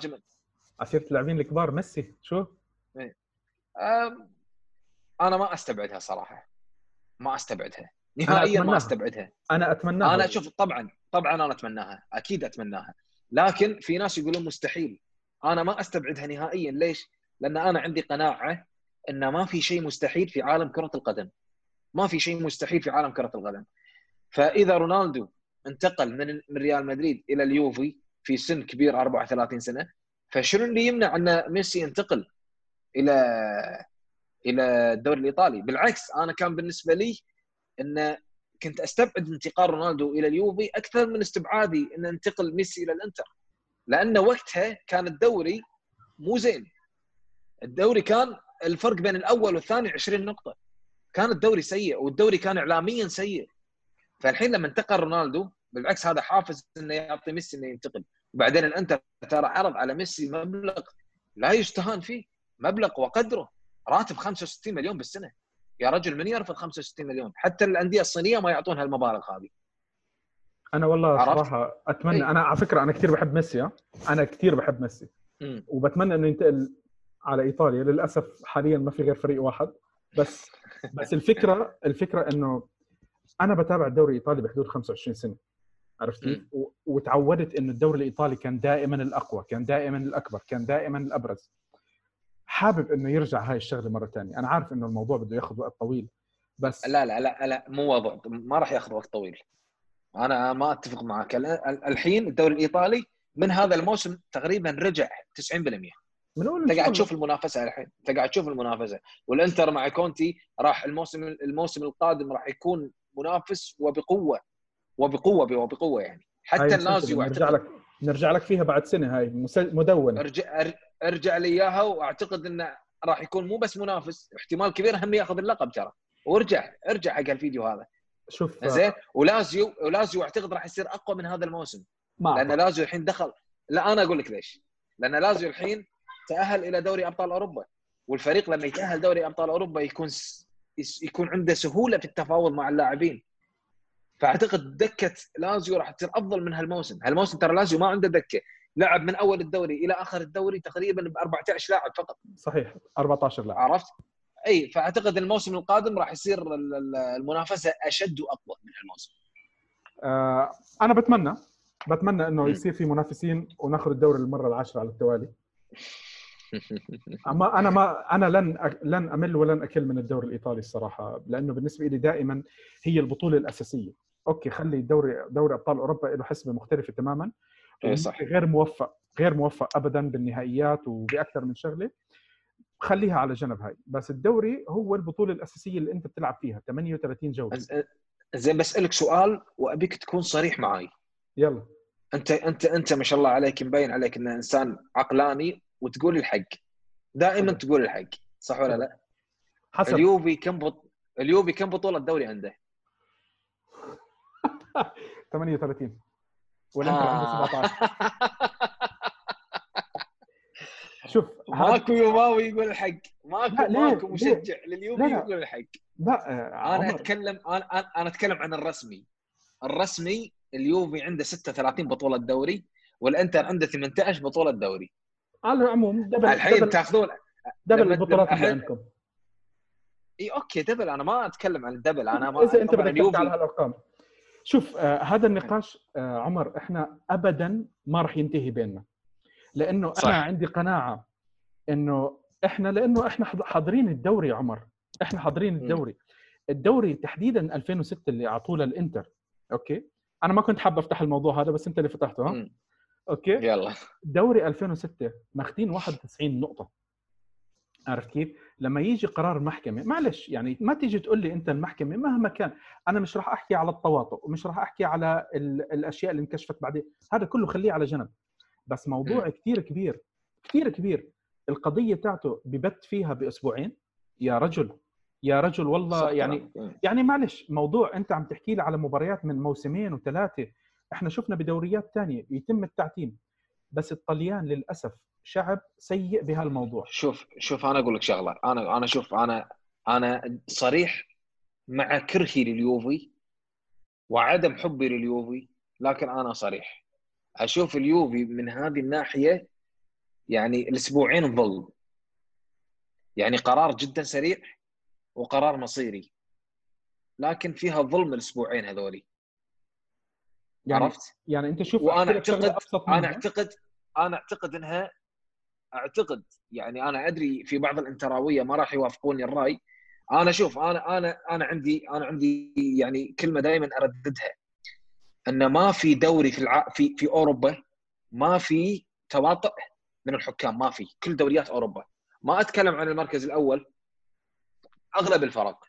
عسيرة اللاعبين الكبار ميسي شو؟
أم، أنا ما أستبعدها صراحة. ما أستبعدها. نهائيا. ما أستبعدها.
أنا اتمنى
أنا شوف طبعا طبعا أنا أتمناها أكيد أتمناها. لكن في ناس يقولون مستحيل. أنا ما أستبعدها نهائيا. ليش؟ لأن أنا عندي قناعة إن ما في شيء مستحيل في عالم كرة القدم. ما في شيء مستحيل في عالم كرة القدم. فإذا رونالدو انتقل من من ريال مدريد إلى اليوفي في سن كبير 34 سنة فشنو اللي يمنع أن ميسي ينتقل إلى إلى الدوري الإيطالي؟ بالعكس أنا كان بالنسبة لي إن كنت أستبعد انتقال رونالدو إلى اليوفي أكثر من استبعادي أن انتقل ميسي إلى الإنتر. لأن وقتها كان الدوري مو زين. الدوري كان الفرق بين الأول والثاني 20 نقطة. كان الدوري سيء والدوري كان اعلاميا سيء. فالحين لما انتقل رونالدو بالعكس هذا حافز إنه يعطي ميسي إنه ينتقل. وبعدين الإنتر ترى عرض على ميسي مبلغ لا يستهان فيه. مبلغ وقدره. راتب 65 مليون بالسنة. يا رجل من يرفض 65 مليون حتى الأندية الصينية ما يعطون هالمبالغ هذه
أنا والله
عرفت؟
صراحة أتمنى
إي.
أنا على فكرة أنا كثير بحب ميسي؟ أنا كثير بحب ميسي
مم.
وبتمنى إنه ينتقل على إيطاليا للأسف حاليا ما في غير فريق واحد بس بس الفكرة الفكرة إنه أنا بتابع الدوري الإيطالي بحدود 25 سنة عرفت. و- وتعودت إنه الدوري الإيطالي كان دائما الأقوى، كان دائما الأكبر، كان دائما الأبرز. حابب إنه يرجع هاي الشغلة مرة ثانية، أنا عارف إنه الموضوع بده ياخذ وقت طويل بس
لا لا لا لا مو وضع ما راح ياخذ وقت طويل. أنا ما أتفق معك. ال- ال- الحين الدوري الإيطالي من هذا الموسم تقريبا رجع 90%
بنقول
انت قاعد. تشوف المنافسة الحين انت قاعد تشوف المنافسة. والإنتر مع كونتي راح الموسم الموسم القادم راح يكون منافس وبقوة وبقوة وبقوة يعني. حتى
مسلسل
اللازيو
نرجع لك فيها بعد سنة هاي مدونه
ارجع أرجع لي إياها وأعتقد إنه راح يكون مو بس منافس احتمال كبير هم ياخذ اللقب ترى. وارجع ارجع حق الفيديو هذا.
شوف.
زين؟ ولازيو ولازيو أعتقد راح يصير أقوى من هذا الموسم.
ما لأن.
لازيو الحين دخل لا أنا أقول لك ليش. لأن لازيو الحين تأهل إلى دوري أبطال أوروبا. والفريق لما يتأهل دوري أبطال أوروبا يكون س... يكون عنده سهولة في التفاوض مع اللاعبين. فأعتقد دكة لازيو راح تصير أفضل من هالموسم. هالموسم ترى لازيو ما عنده دكة. لعب من أول الدوري إلى آخر الدوري تقريبا ب 14 لاعب فقط.
صحيح 14 لاعب.
عرفت؟ أي فأعتقد الموسم القادم راح يصير ال- ال- المنافسة أشد وأقوى من هالموسم.
آه أنا بتمنى بتمنى
إنه.
يصير في منافسين وناخذ الدوري المرة العاشرة على التوالي. أما أنا ما أنا لن أ- لن أمل ولن أكل من الدوري الإيطالي الصراحة لأنه بالنسبة لي دائما هي البطولة الأساسية. أوكي خلي الدوري دوري أبطال أوروبا له حسبة مختلفة تماما
إيه صح.
غير موفق غير موفق ابدا بالنهائيات وبأكثر من شغلة خليها على جنب هاي بس الدوري هو البطولة الأساسية اللي أنت بتلعب فيها 38
جولة زين بسألك سؤال وأبيك تكون صريح معي
يلا
أنت أنت أنت ما شاء الله عليك مبين عليك إنه إنسان عقلاني وتقول الحق دائما. تقول الحق صح ولا لا؟
حسب
اليوفي كم بط... اليوفي كم بطولة دوري عنده؟
38 والإنتر عنده
آه.
17 شوف
ماكو يوماوي يقول الحق. ماكو؟ ماكو؟ مشجع. لليوفي. يقول الحق.
لا آه، أنا
اتكلم أنا أنا أتكلم عن الرسمي. الرسمي اليوفي عنده 36 بطولة دوري والإنتر عنده 18 بطولة دوري.
على العموم دبل
الحين تاخذون
دبل البطولات اللي عندكم.
إي okay double. أنا ما أتكلم عن ال double أنا
ما إذا
أنت
بدك تحكي على هالأرقام. شوف آه هذا النقاش آه عمر إحنا ابدا ما راح ينتهي بيننا. لأنه
صح.
أنا عندي قناعة إنه إحنا لأنه إحنا حاضرين الدوري يا عمر. إحنا حاضرين الدوري. الدوري تحديدا 2006 اللي أعطوه للإنتر. Okay؟ أنا ما كنت حابب أفتح الموضوع هذا بس أنت اللي فتحته ها. أوكي؟
يلا.
دوري 2006 ماخذين 91 نقطة. عرفت كيف؟ لما يجي قرار المحكمة معلش يعني ما تيجي تقول لي أنت المحكمة مهما كان أنا مش راح أحكي على التواطؤ ومش راح أحكي على الأشياء اللي انكشفت بعدين هذا كله خليه على جنب. بس موضوع كثير كبير كثير كبير. القضية تاعته ببت فيها بأسبوعين. يا رجل يا رجل والله يعني يعني معلش موضوع أنت عم تحكي لي على مباريات من موسمين وثلاثة إحنا شفنا بدوريات ثانية يتم التعتيم. بس الطليان للأسف شعب سيء بهالموضوع.
شوف شوف أنا أقول لك شغلة. أنا أنا شوف أنا أنا صريح مع كرهي لليوفي وعدم حبي لليوفي لكن أنا صريح. أشوف اليوفي من هذه الناحية يعني الأسبوعين ظل يعني قرار جدا سريع وقرار مصيري. لكن فيها ظلم الأسبوعين هذولي.
يعني عرفت؟ يعني انت شوف
وأنا اعتقد أنا اعتقد أنا أعتقد انها أعتقد يعني أنا أدري في بعض الانتراوية ما راح يوافقوني الرأي. أنا شوف أنا أنا أنا عندي أنا عندي يعني كلمة دائما أرددها. إن ما في دوري في الع... في في أوروبا ما في تواطؤ من الحكام ما في. كل دوريات أوروبا. ما أتكلم عن المركز الأول أغلب الفرق.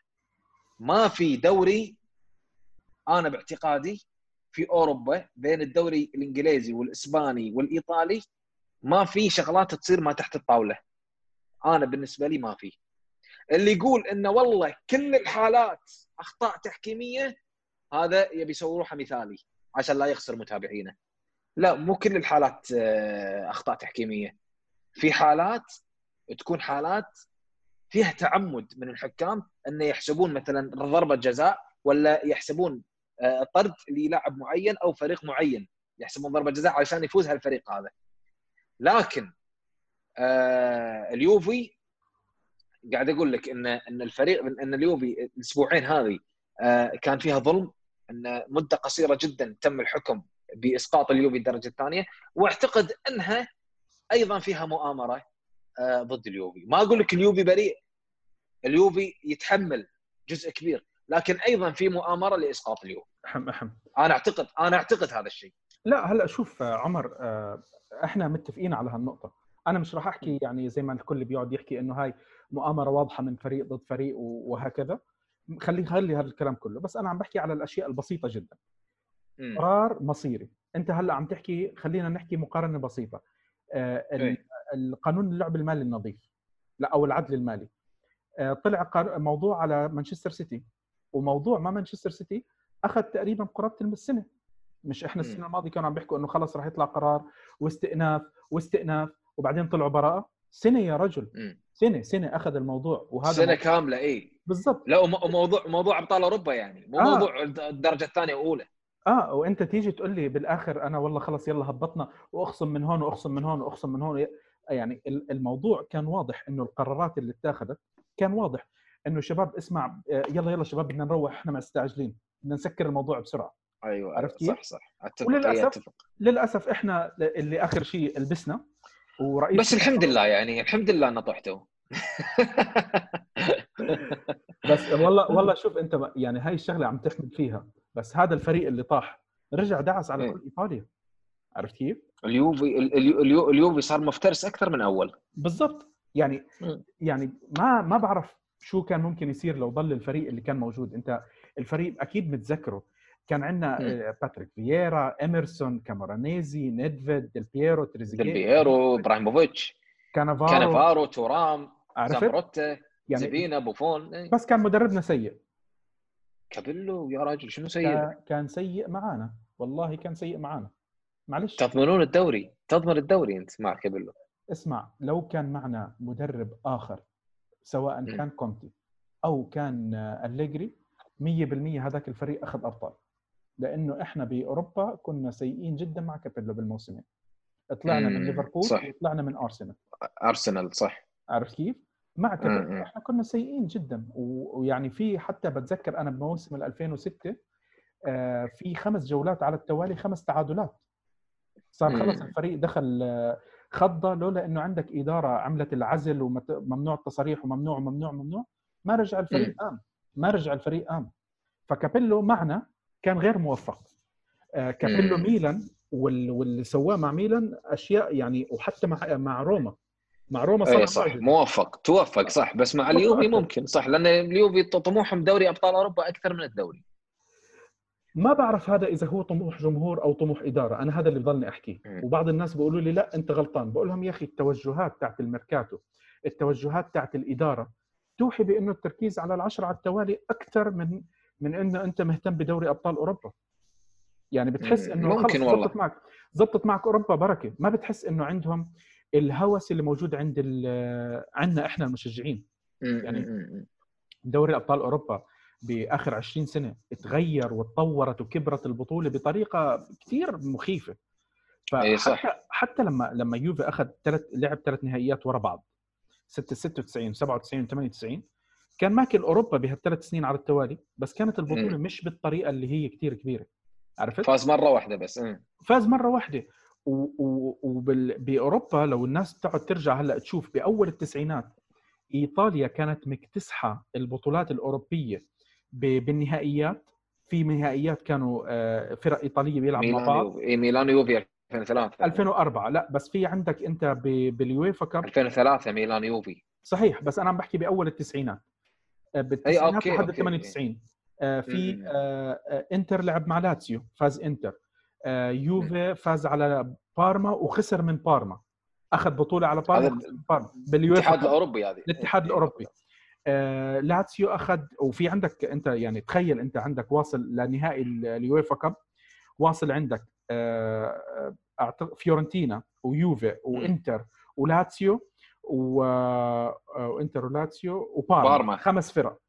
ما في دوري أنا باعتقادي في أوروبا بين الدوري الإنجليزي والإسباني والإيطالي ما في شغلات تصير ما تحت الطاولة. أنا بالنسبة لي ما في. اللي يقول انه والله كل الحالات أخطاء تحكيمية هذا يبي يسوي روحه مثالي عشان لا يخسر متابعينه. لا مو كل الحالات آه، أخطاء تحكيمية. في حالات تكون حالات فيها تعمد من الحكام إنه يحسبون مثلا ضربة جزاء ولا يحسبون طرد للاعب معين أو فريق معين يحسبون ضربة جزاء عشان يفوز هالفريق هذا. لكن آه اليوفي قاعد أقول لك إن إن الفريق إن اليوفي الأسبوعين هذه آه كان فيها ظلم إن مده قصيرة جدا تم الحكم بإسقاط اليوفي الدرجة الثانية واعتقد إنها أيضا فيها مؤامرة آه ضد اليوفي. ما أقول لك اليوفي بريء اليوفي يتحمل جزء كبير لكن أيضا في مؤامرة لإسقاط اليوفي
احم أحم.
أنا اعتقد أنا أعتقد هذا الشيء.
لا هلا شوف عمر آه، إحنا متفقين على هالنقطة. أنا مش راح أحكي يعني زي ما الكل بيقعد يحكي إنه هاي مؤامرة واضحة من فريق ضد فريق وهكذا. خلي خلي هذا الكلام كله. بس أنا عم بحكي على الأشياء البسيطة جدا. قرار مصيري. أنت هلا عم تحكي خلينا نحكي مقارنة بسيطة. آه القانون اللعب المالي النظيف. لا أو العدل المالي. آه طلع موضوع على مانشستر سيتي. وموضوع ما مانشستر سيتي أخذ تقريبا قرابة السنة مش إحنا السنة الماضية كانوا عم بيحكوا إنه خلص راح يطلع قرار واستئناف واستئناف وبعدين طلعوا براءة. سنة يا رجل. سنة سنة أخذ الموضوع
وهذا سنة موضوع. كاملة اي
بالضبط.
لا وموضوع موضوع أبطال أوروبا يعني. مو آه. موضوع الدرجة الثانية واولى
آه وأنت تيجي تقول لي بالآخر أنا والله خلص يلا هبطنا وأخصم من هون وأخصم من هون وأخصم من هون. يعني الموضوع كان واضح إنه القرارات اللي اتخذت كان واضح. إنه شباب اسمع آه، يلا يلا شباب بدنا نروح إحنا مستعجلين بدنا نسكر الموضوع بسرعة
أيوه عرفت كيف؟ صح صح
أتفق وللأسف أتفق. للأسف إحنا اللي آخر شيء لبسنا
ورئيس بس الحمد لله يعني الحمد لله إنه طحتوا
بس والله والله شوف أنت يعني هاي الشغلة عم تحمد فيها بس هذا الفريق اللي طاح رجع دعس على إيه. كل إيطاليا عرفت كيف؟
اليوفي اليوفي صار مفترس أكثر من أول
بالضبط يعني يعني ما ما بعرف شو كان ممكن يصير لو ضل الفريق اللي كان موجود؟ أنت الفريق أكيد متذكره كان عندنا آه، باتريك فييرا اميرسون كامورانيزي نيدفيد ديل بييرو تريزيجيه
ديل بييرو إبراهيموفيتش
كانافارو.
كانافارو تورام زامبروتا يعني زبينا بوفون
إيه. بس كان مدربنا سيء.
كابيلو يا راجل شنو سيء؟
كان سيء معانا. والله كان سيء معانا. معلش.
تضمنون الدوري تضمن الدوري أنت مع كابيلو.
اسمع لو كان معنا مدرب آخر سواء كان كونتي أو كان أليجري 100% هذاك الفريق أخذ أبطال. لأنه إحنا بأوروبا كنا سيئين جدا مع كابيلو بالموسمين طلعنا من ليفربول وطلعنا من أرسنال.
أرسنال صح.
عرفت كيف؟ مع كابيلو إحنا كنا سيئين جدا. ويعني في حتى بتذكر أنا بموسم 2006 آه، في خمس جولات على التوالي خمس تعادلات. صار خلص الفريق دخل آه، خضة لولا إنه عندك إدارة عملت العزل وممنوع التصاريح وممنوع وممنوع وممنوع ما رجع الفريق قام ما رجع الفريق قام فكابيلو معنا كان غير موفق. آه، كابيلو ميلان واللي سواه مع ميلان أشياء يعني وحتى مع مع روما. مع روما
صار صح. موفق. توفق صح. بس مع اليوفي ممكن صح. لأن اليوفي طموحهم دوري أبطال أوروبا أكثر من الدوري.
ما بعرف هذا إذا هو طموح جمهور أو طموح إدارة أنا هذا اللي بضلني احكيه وبعض الناس بيقولوا لي لا أنت غلطان. بقول لهم يا أخي التوجهات تاعت الميركاتو التوجهات تاعت الإدارة توحي بأنه التركيز على العشرة على التوالي أكثر من من انه أنت مهتم بدوري أبطال أوروبا. يعني بتحس إنه
ممكن والله.
زبطت معك زبطت معك أوروبا بركة. ما بتحس إنه عندهم الهوس اللي موجود عند عندنا إحنا المشجعين. يعني دوري أبطال أوروبا بآخر 20 سنة تغير وتطورت وكبرت البطولة بطريقة كثير مخيفة
فحتى صح.
حتى لما لما يوفي أخذ ثلاث لعب ثلاث نهائيات ورا بعض 6 96 97 98 كان ماكل أوروبا بهالثلاث سنين على التوالي بس كانت البطولة م. مش بالطريقة اللي هي كثير كبيرة عرفت؟
فاز مرة واحدة بس م.
فاز مرة واحدة وباوروبا لو الناس بتقعد ترجع هلأ تشوف بأول التسعينات إيطاليا كانت مكتسحة البطولات الأوروبية بالنهائيات. في نهائيات كانوا آه، فرق إيطالية بيلعبوا مع بعض.
ميلان يوفي 2003
2004 لا بس في عندك أنت بال UEFA Cup.
2003 ميلان يوفي.
صحيح بس أنا عم بحكي بأول التسعينات. آه، بالتسعينات لحد 98 آه، في إنتر لعب مع لاتسيو فاز إنتر. يوفي فاز على بارما وخسر من بارما. أخذ بطولة على بارما
باليويفا الاتحاد الأوروبي هذه.
الاتحاد الأوروبي. آه لاتسيو أخذ وفي عندك أنت يعني تخيل أنت عندك واصل لنهائي ال UEFA Cup واصل عندك آه فيورنتينا ويوفي وإنتر ولاتسيو وإنتر ولاتسيو وبارما بارما. خمس فرق.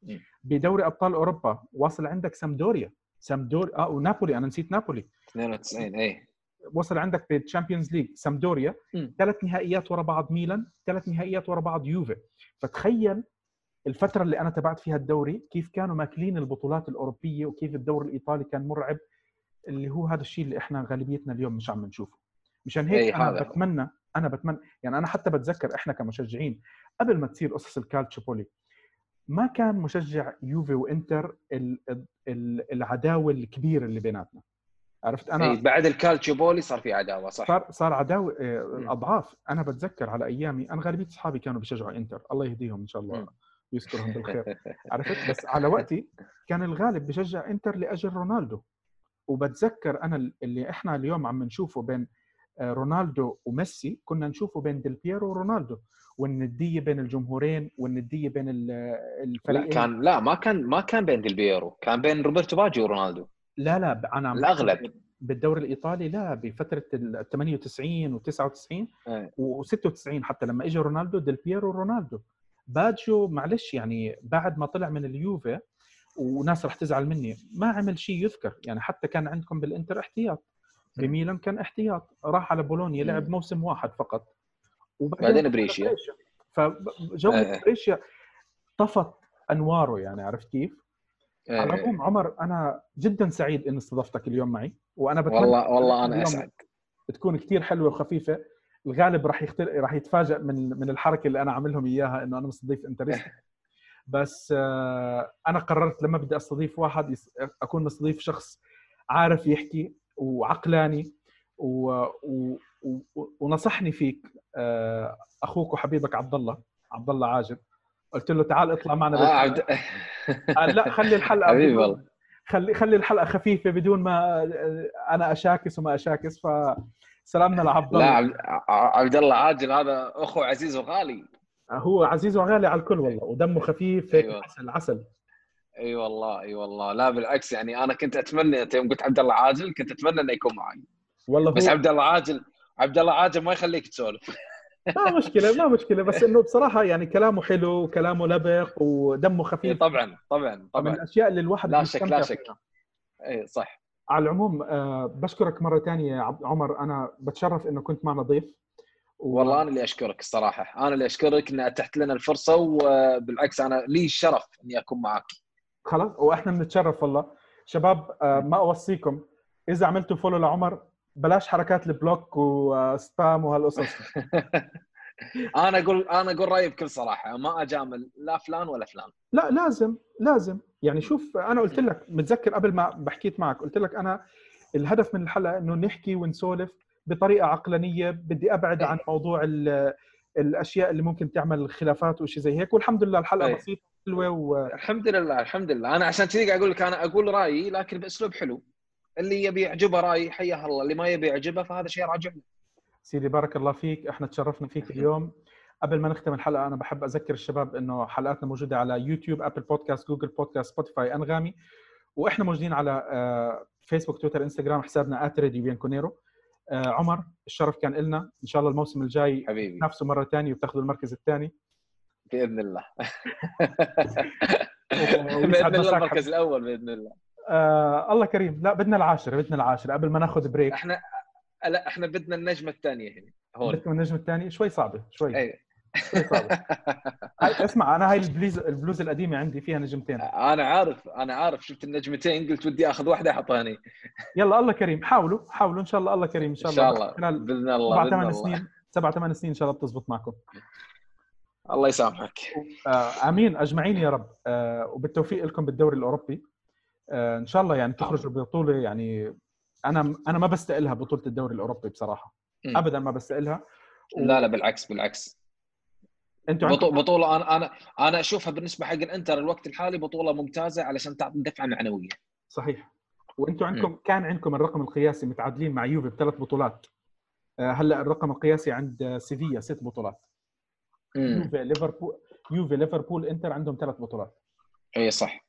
بدوري أبطال أوروبا واصل عندك سامدوريا. سامدوريا آه ونابولي أنا نسيت نابولي.
92 اي
وصل عندك بال Champions League سامدوريا. ثلاث نهائيات ورا بعض ميلان ثلاث نهائيات ورا بعض يوفي. فتخيل الفترة اللي أنا تابعت فيها الدوري كيف كانوا ماكلين البطولات الأوروبية وكيف الدوري الإيطالي كان مرعب اللي هو هذا الشيء اللي إحنا غالبيتنا اليوم مش عم نشوفه. مشان هيك أنا هذا. بتمنى أنا بتمنى يعني أنا حتى بتذكر إحنا كمشجعين قبل ما تصير قصص الكالتشوبولي ما كان مشجع يوفي وإنتر العداوة الكبيرة اللي بيناتنا. عرفت؟
أنا إيه بعد الكالتشوبولي صار في عداوة صح.
صار صار عداوة آه، أضعاف. أنا بتذكر على أيامي أنا غالبية أصحابي كانوا بيشجعوا إنتر. الله يهديهم إن شاء الله. يذكرهم بالخير عرفت؟ بس على وقتي كان الغالب بشجع إنتر لأجل رونالدو. وبتذكر أنا اللي إحنا اليوم عم نشوفه بين آه، رونالدو وميسي كنا نشوفه بين ديل بيرو ورونالدو. والندية بين الجمهورين والندية بين الفريقين.
كان لا ما كان ما كان بين ديل بييرو كان بين روبرتو باجيو ورونالدو.
لا لا أنا
الأغلب.
بالدوري الإيطالي لا بفترة ال 98 و99 و96 حتى لما اجى رونالدو ديل بييرو ورونالدو. باجيو معلش يعني بعد ما طلع من اليوفي وناس رح تزعل مني ما عمل شيء يذكر يعني حتى كان عندكم بالإنتر احتياط. بميلان كان احتياط راح على بولونيا لعب موسم واحد فقط.
وبعدين بريشيا.
فجو آه. بريشيا طفت أنواره يعني عرفت كيف؟ آه. على العموم عمر أنا جدا سعيد اني استضفتك اليوم معي وأنا
بتمنى والله والله أنا أسعد.
تكون كثير حلوة وخفيفة. الغالب راح يختل... راح يتفاجئ من من الحركة اللي أنا عاملهم إياها إنه أنا مستضيف انترست بس آه، أنا قررت لما بدي أستضيف واحد أكون مستضيف شخص عارف يحكي وعقلاني و... و... و... ونصحني فيك آه، أخوك وحبيبك عبد الله عبد الله عاجب. قلت له تعال اطلع معنا
آه عبد...
قال لا خلي الحلقة
حبيبي والله.
خلي خلي الحلقة خفيفة بدون ما أنا أشاكس وما أشاكس ف سلامنا لعبد
الله لا عبد الله عاجل هذا أخو عزيز وغالي.
هو عزيز وغالي على الكل والله ودمه خفيف هيك أيوة. عسل عسل.
أي أيوة والله أي أيوة والله. لا بالعكس يعني أنا كنت أتمنى يوم قلت عبد الله عاجل كنت أتمنى إنه يكون معي والله بس هو... عبد الله عاجل عبد الله عاجل ما يخليك تسولف.
ما مشكلة ما مشكلة. بس إنه بصراحة يعني كلامه حلو وكلامه لبق ودمه خفيف.
طبعا طبعا طبعا.
من الأشياء اللي الواحد
لا شك لا شك اي صح.
على العموم آه، بشكرك مرة ثانية يا عمر. أنا بتشرف إنه كنت معنا ضيف.
و... والله أنا اللي أشكرك الصراحة. أنا اللي أشكرك ان أتحت لنا الفرصة وبالعكس أنا لي الشرف إني أكون معك
خلاص وإحنا بنتشرف والله. شباب آه، ما أوصيكم. إذا عملتوا follow لعمر بلاش حركات ال block و spam وهالقصص
أنا أقول أنا أقول رأيي بكل صراحة ما أجامل لا فلان ولا فلان.
لا لازم لازم. يعني شوف أنا قلت لك متذكر قبل ما بحكيت معك قلت لك أنا الهدف من الحلقة إنه نحكي ونسولف بطريقة عقلانية بدي أبعد عن موضوع الأشياء اللي ممكن تعمل خلافات وشيء زي هيك. والحمد لله الحلقة
أي.
بسيطة حلوة و...
الحمد لله الحمد لله. أنا عشان كذي قاعد أقول لك أنا أقول رأيي لكن بأسلوب حلو. اللي يبي يعجبه رايي حياه الله. اللي ما يبي يعجبه فهذا شيء راجع له.
سيدي بارك الله فيك. إحنا تشرفنا فيك اليوم. قبل ما نختم الحلقة أنا بحب أذكر الشباب إنه حلقاتنا موجودة على يوتيوب أبل بودكاست جوجل بودكاست سبوتيفاي أنغامي. وإحنا موجودين على آه، فيسبوك تويتر إنستغرام حسابنا اتريدي بين كونيرو. آه، عمر الشرف كان لنا إن شاء الله الموسم الجاي
حبيبي.
تنافسوا مرة ثانية وتاخذوا المركز الثاني.
بإذن الله. بإذن الله المركز الأول بإذن الله.
آه الله كريم. لا بدنا العاشرة بدنا العاشرة قبل ما ناخذ break
إحنا لا إحنا بدنا النجمة الثانية هنا هون.
بدكم النجم الثاني شوي صعبة شوي.
أي.
شوي صعبة. هاي اسمع أنا هاي البليز البلوز القديمة عندي فيها نجمتين.
أنا عارف أنا عارف. شفت النجمتين قلت ودي أخذ واحدة احطها هني
يلا الله كريم. حاولوا حاولوا. إن شاء الله الله كريم. إن شاء
إن
الله
شاء الله.
خلال
بإذن الله
سبع ثمان سنين سبع ثمان سنين إن شاء الله بتزبط معكم.
الله يسامحك.
آه آمين. أجمعين يا رب. آه وبالتوفيق لكم بالدوري الأوروبي. إن شاء الله يعني تخرجوا ببطولة يعني أنا أنا ما بستقلها بطوله الدوري الأوروبي بصراحة.
مم.
ابدا ما بستقلها. و-
لا لا بالعكس بالعكس.
أنتوا
بطو-
عندكم
بطولة أنا أنا أنا أشوفها بالنسبة حق الإنتر الوقت الحالي بطولة ممتازة علشان تعطي دفعة معنوية.
صحيح. وأنتوا عندكم كان عندكم الرقم القياسي متعادلين مع يوفي بثلاث بطولات. آه، هلأ الرقم القياسي عند آه، سيفيا ست بطولات.
امم
يوفي ليفربول يوفي ليفربول إنتر عندهم ثلاث بطولات.
اي صح.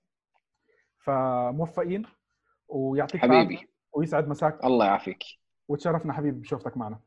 فموفقين ويعطيك
حبيبي.
ويسعد مساك.
الله يعافيك.
وتشرفنا حبيبي بشوفتك معنا.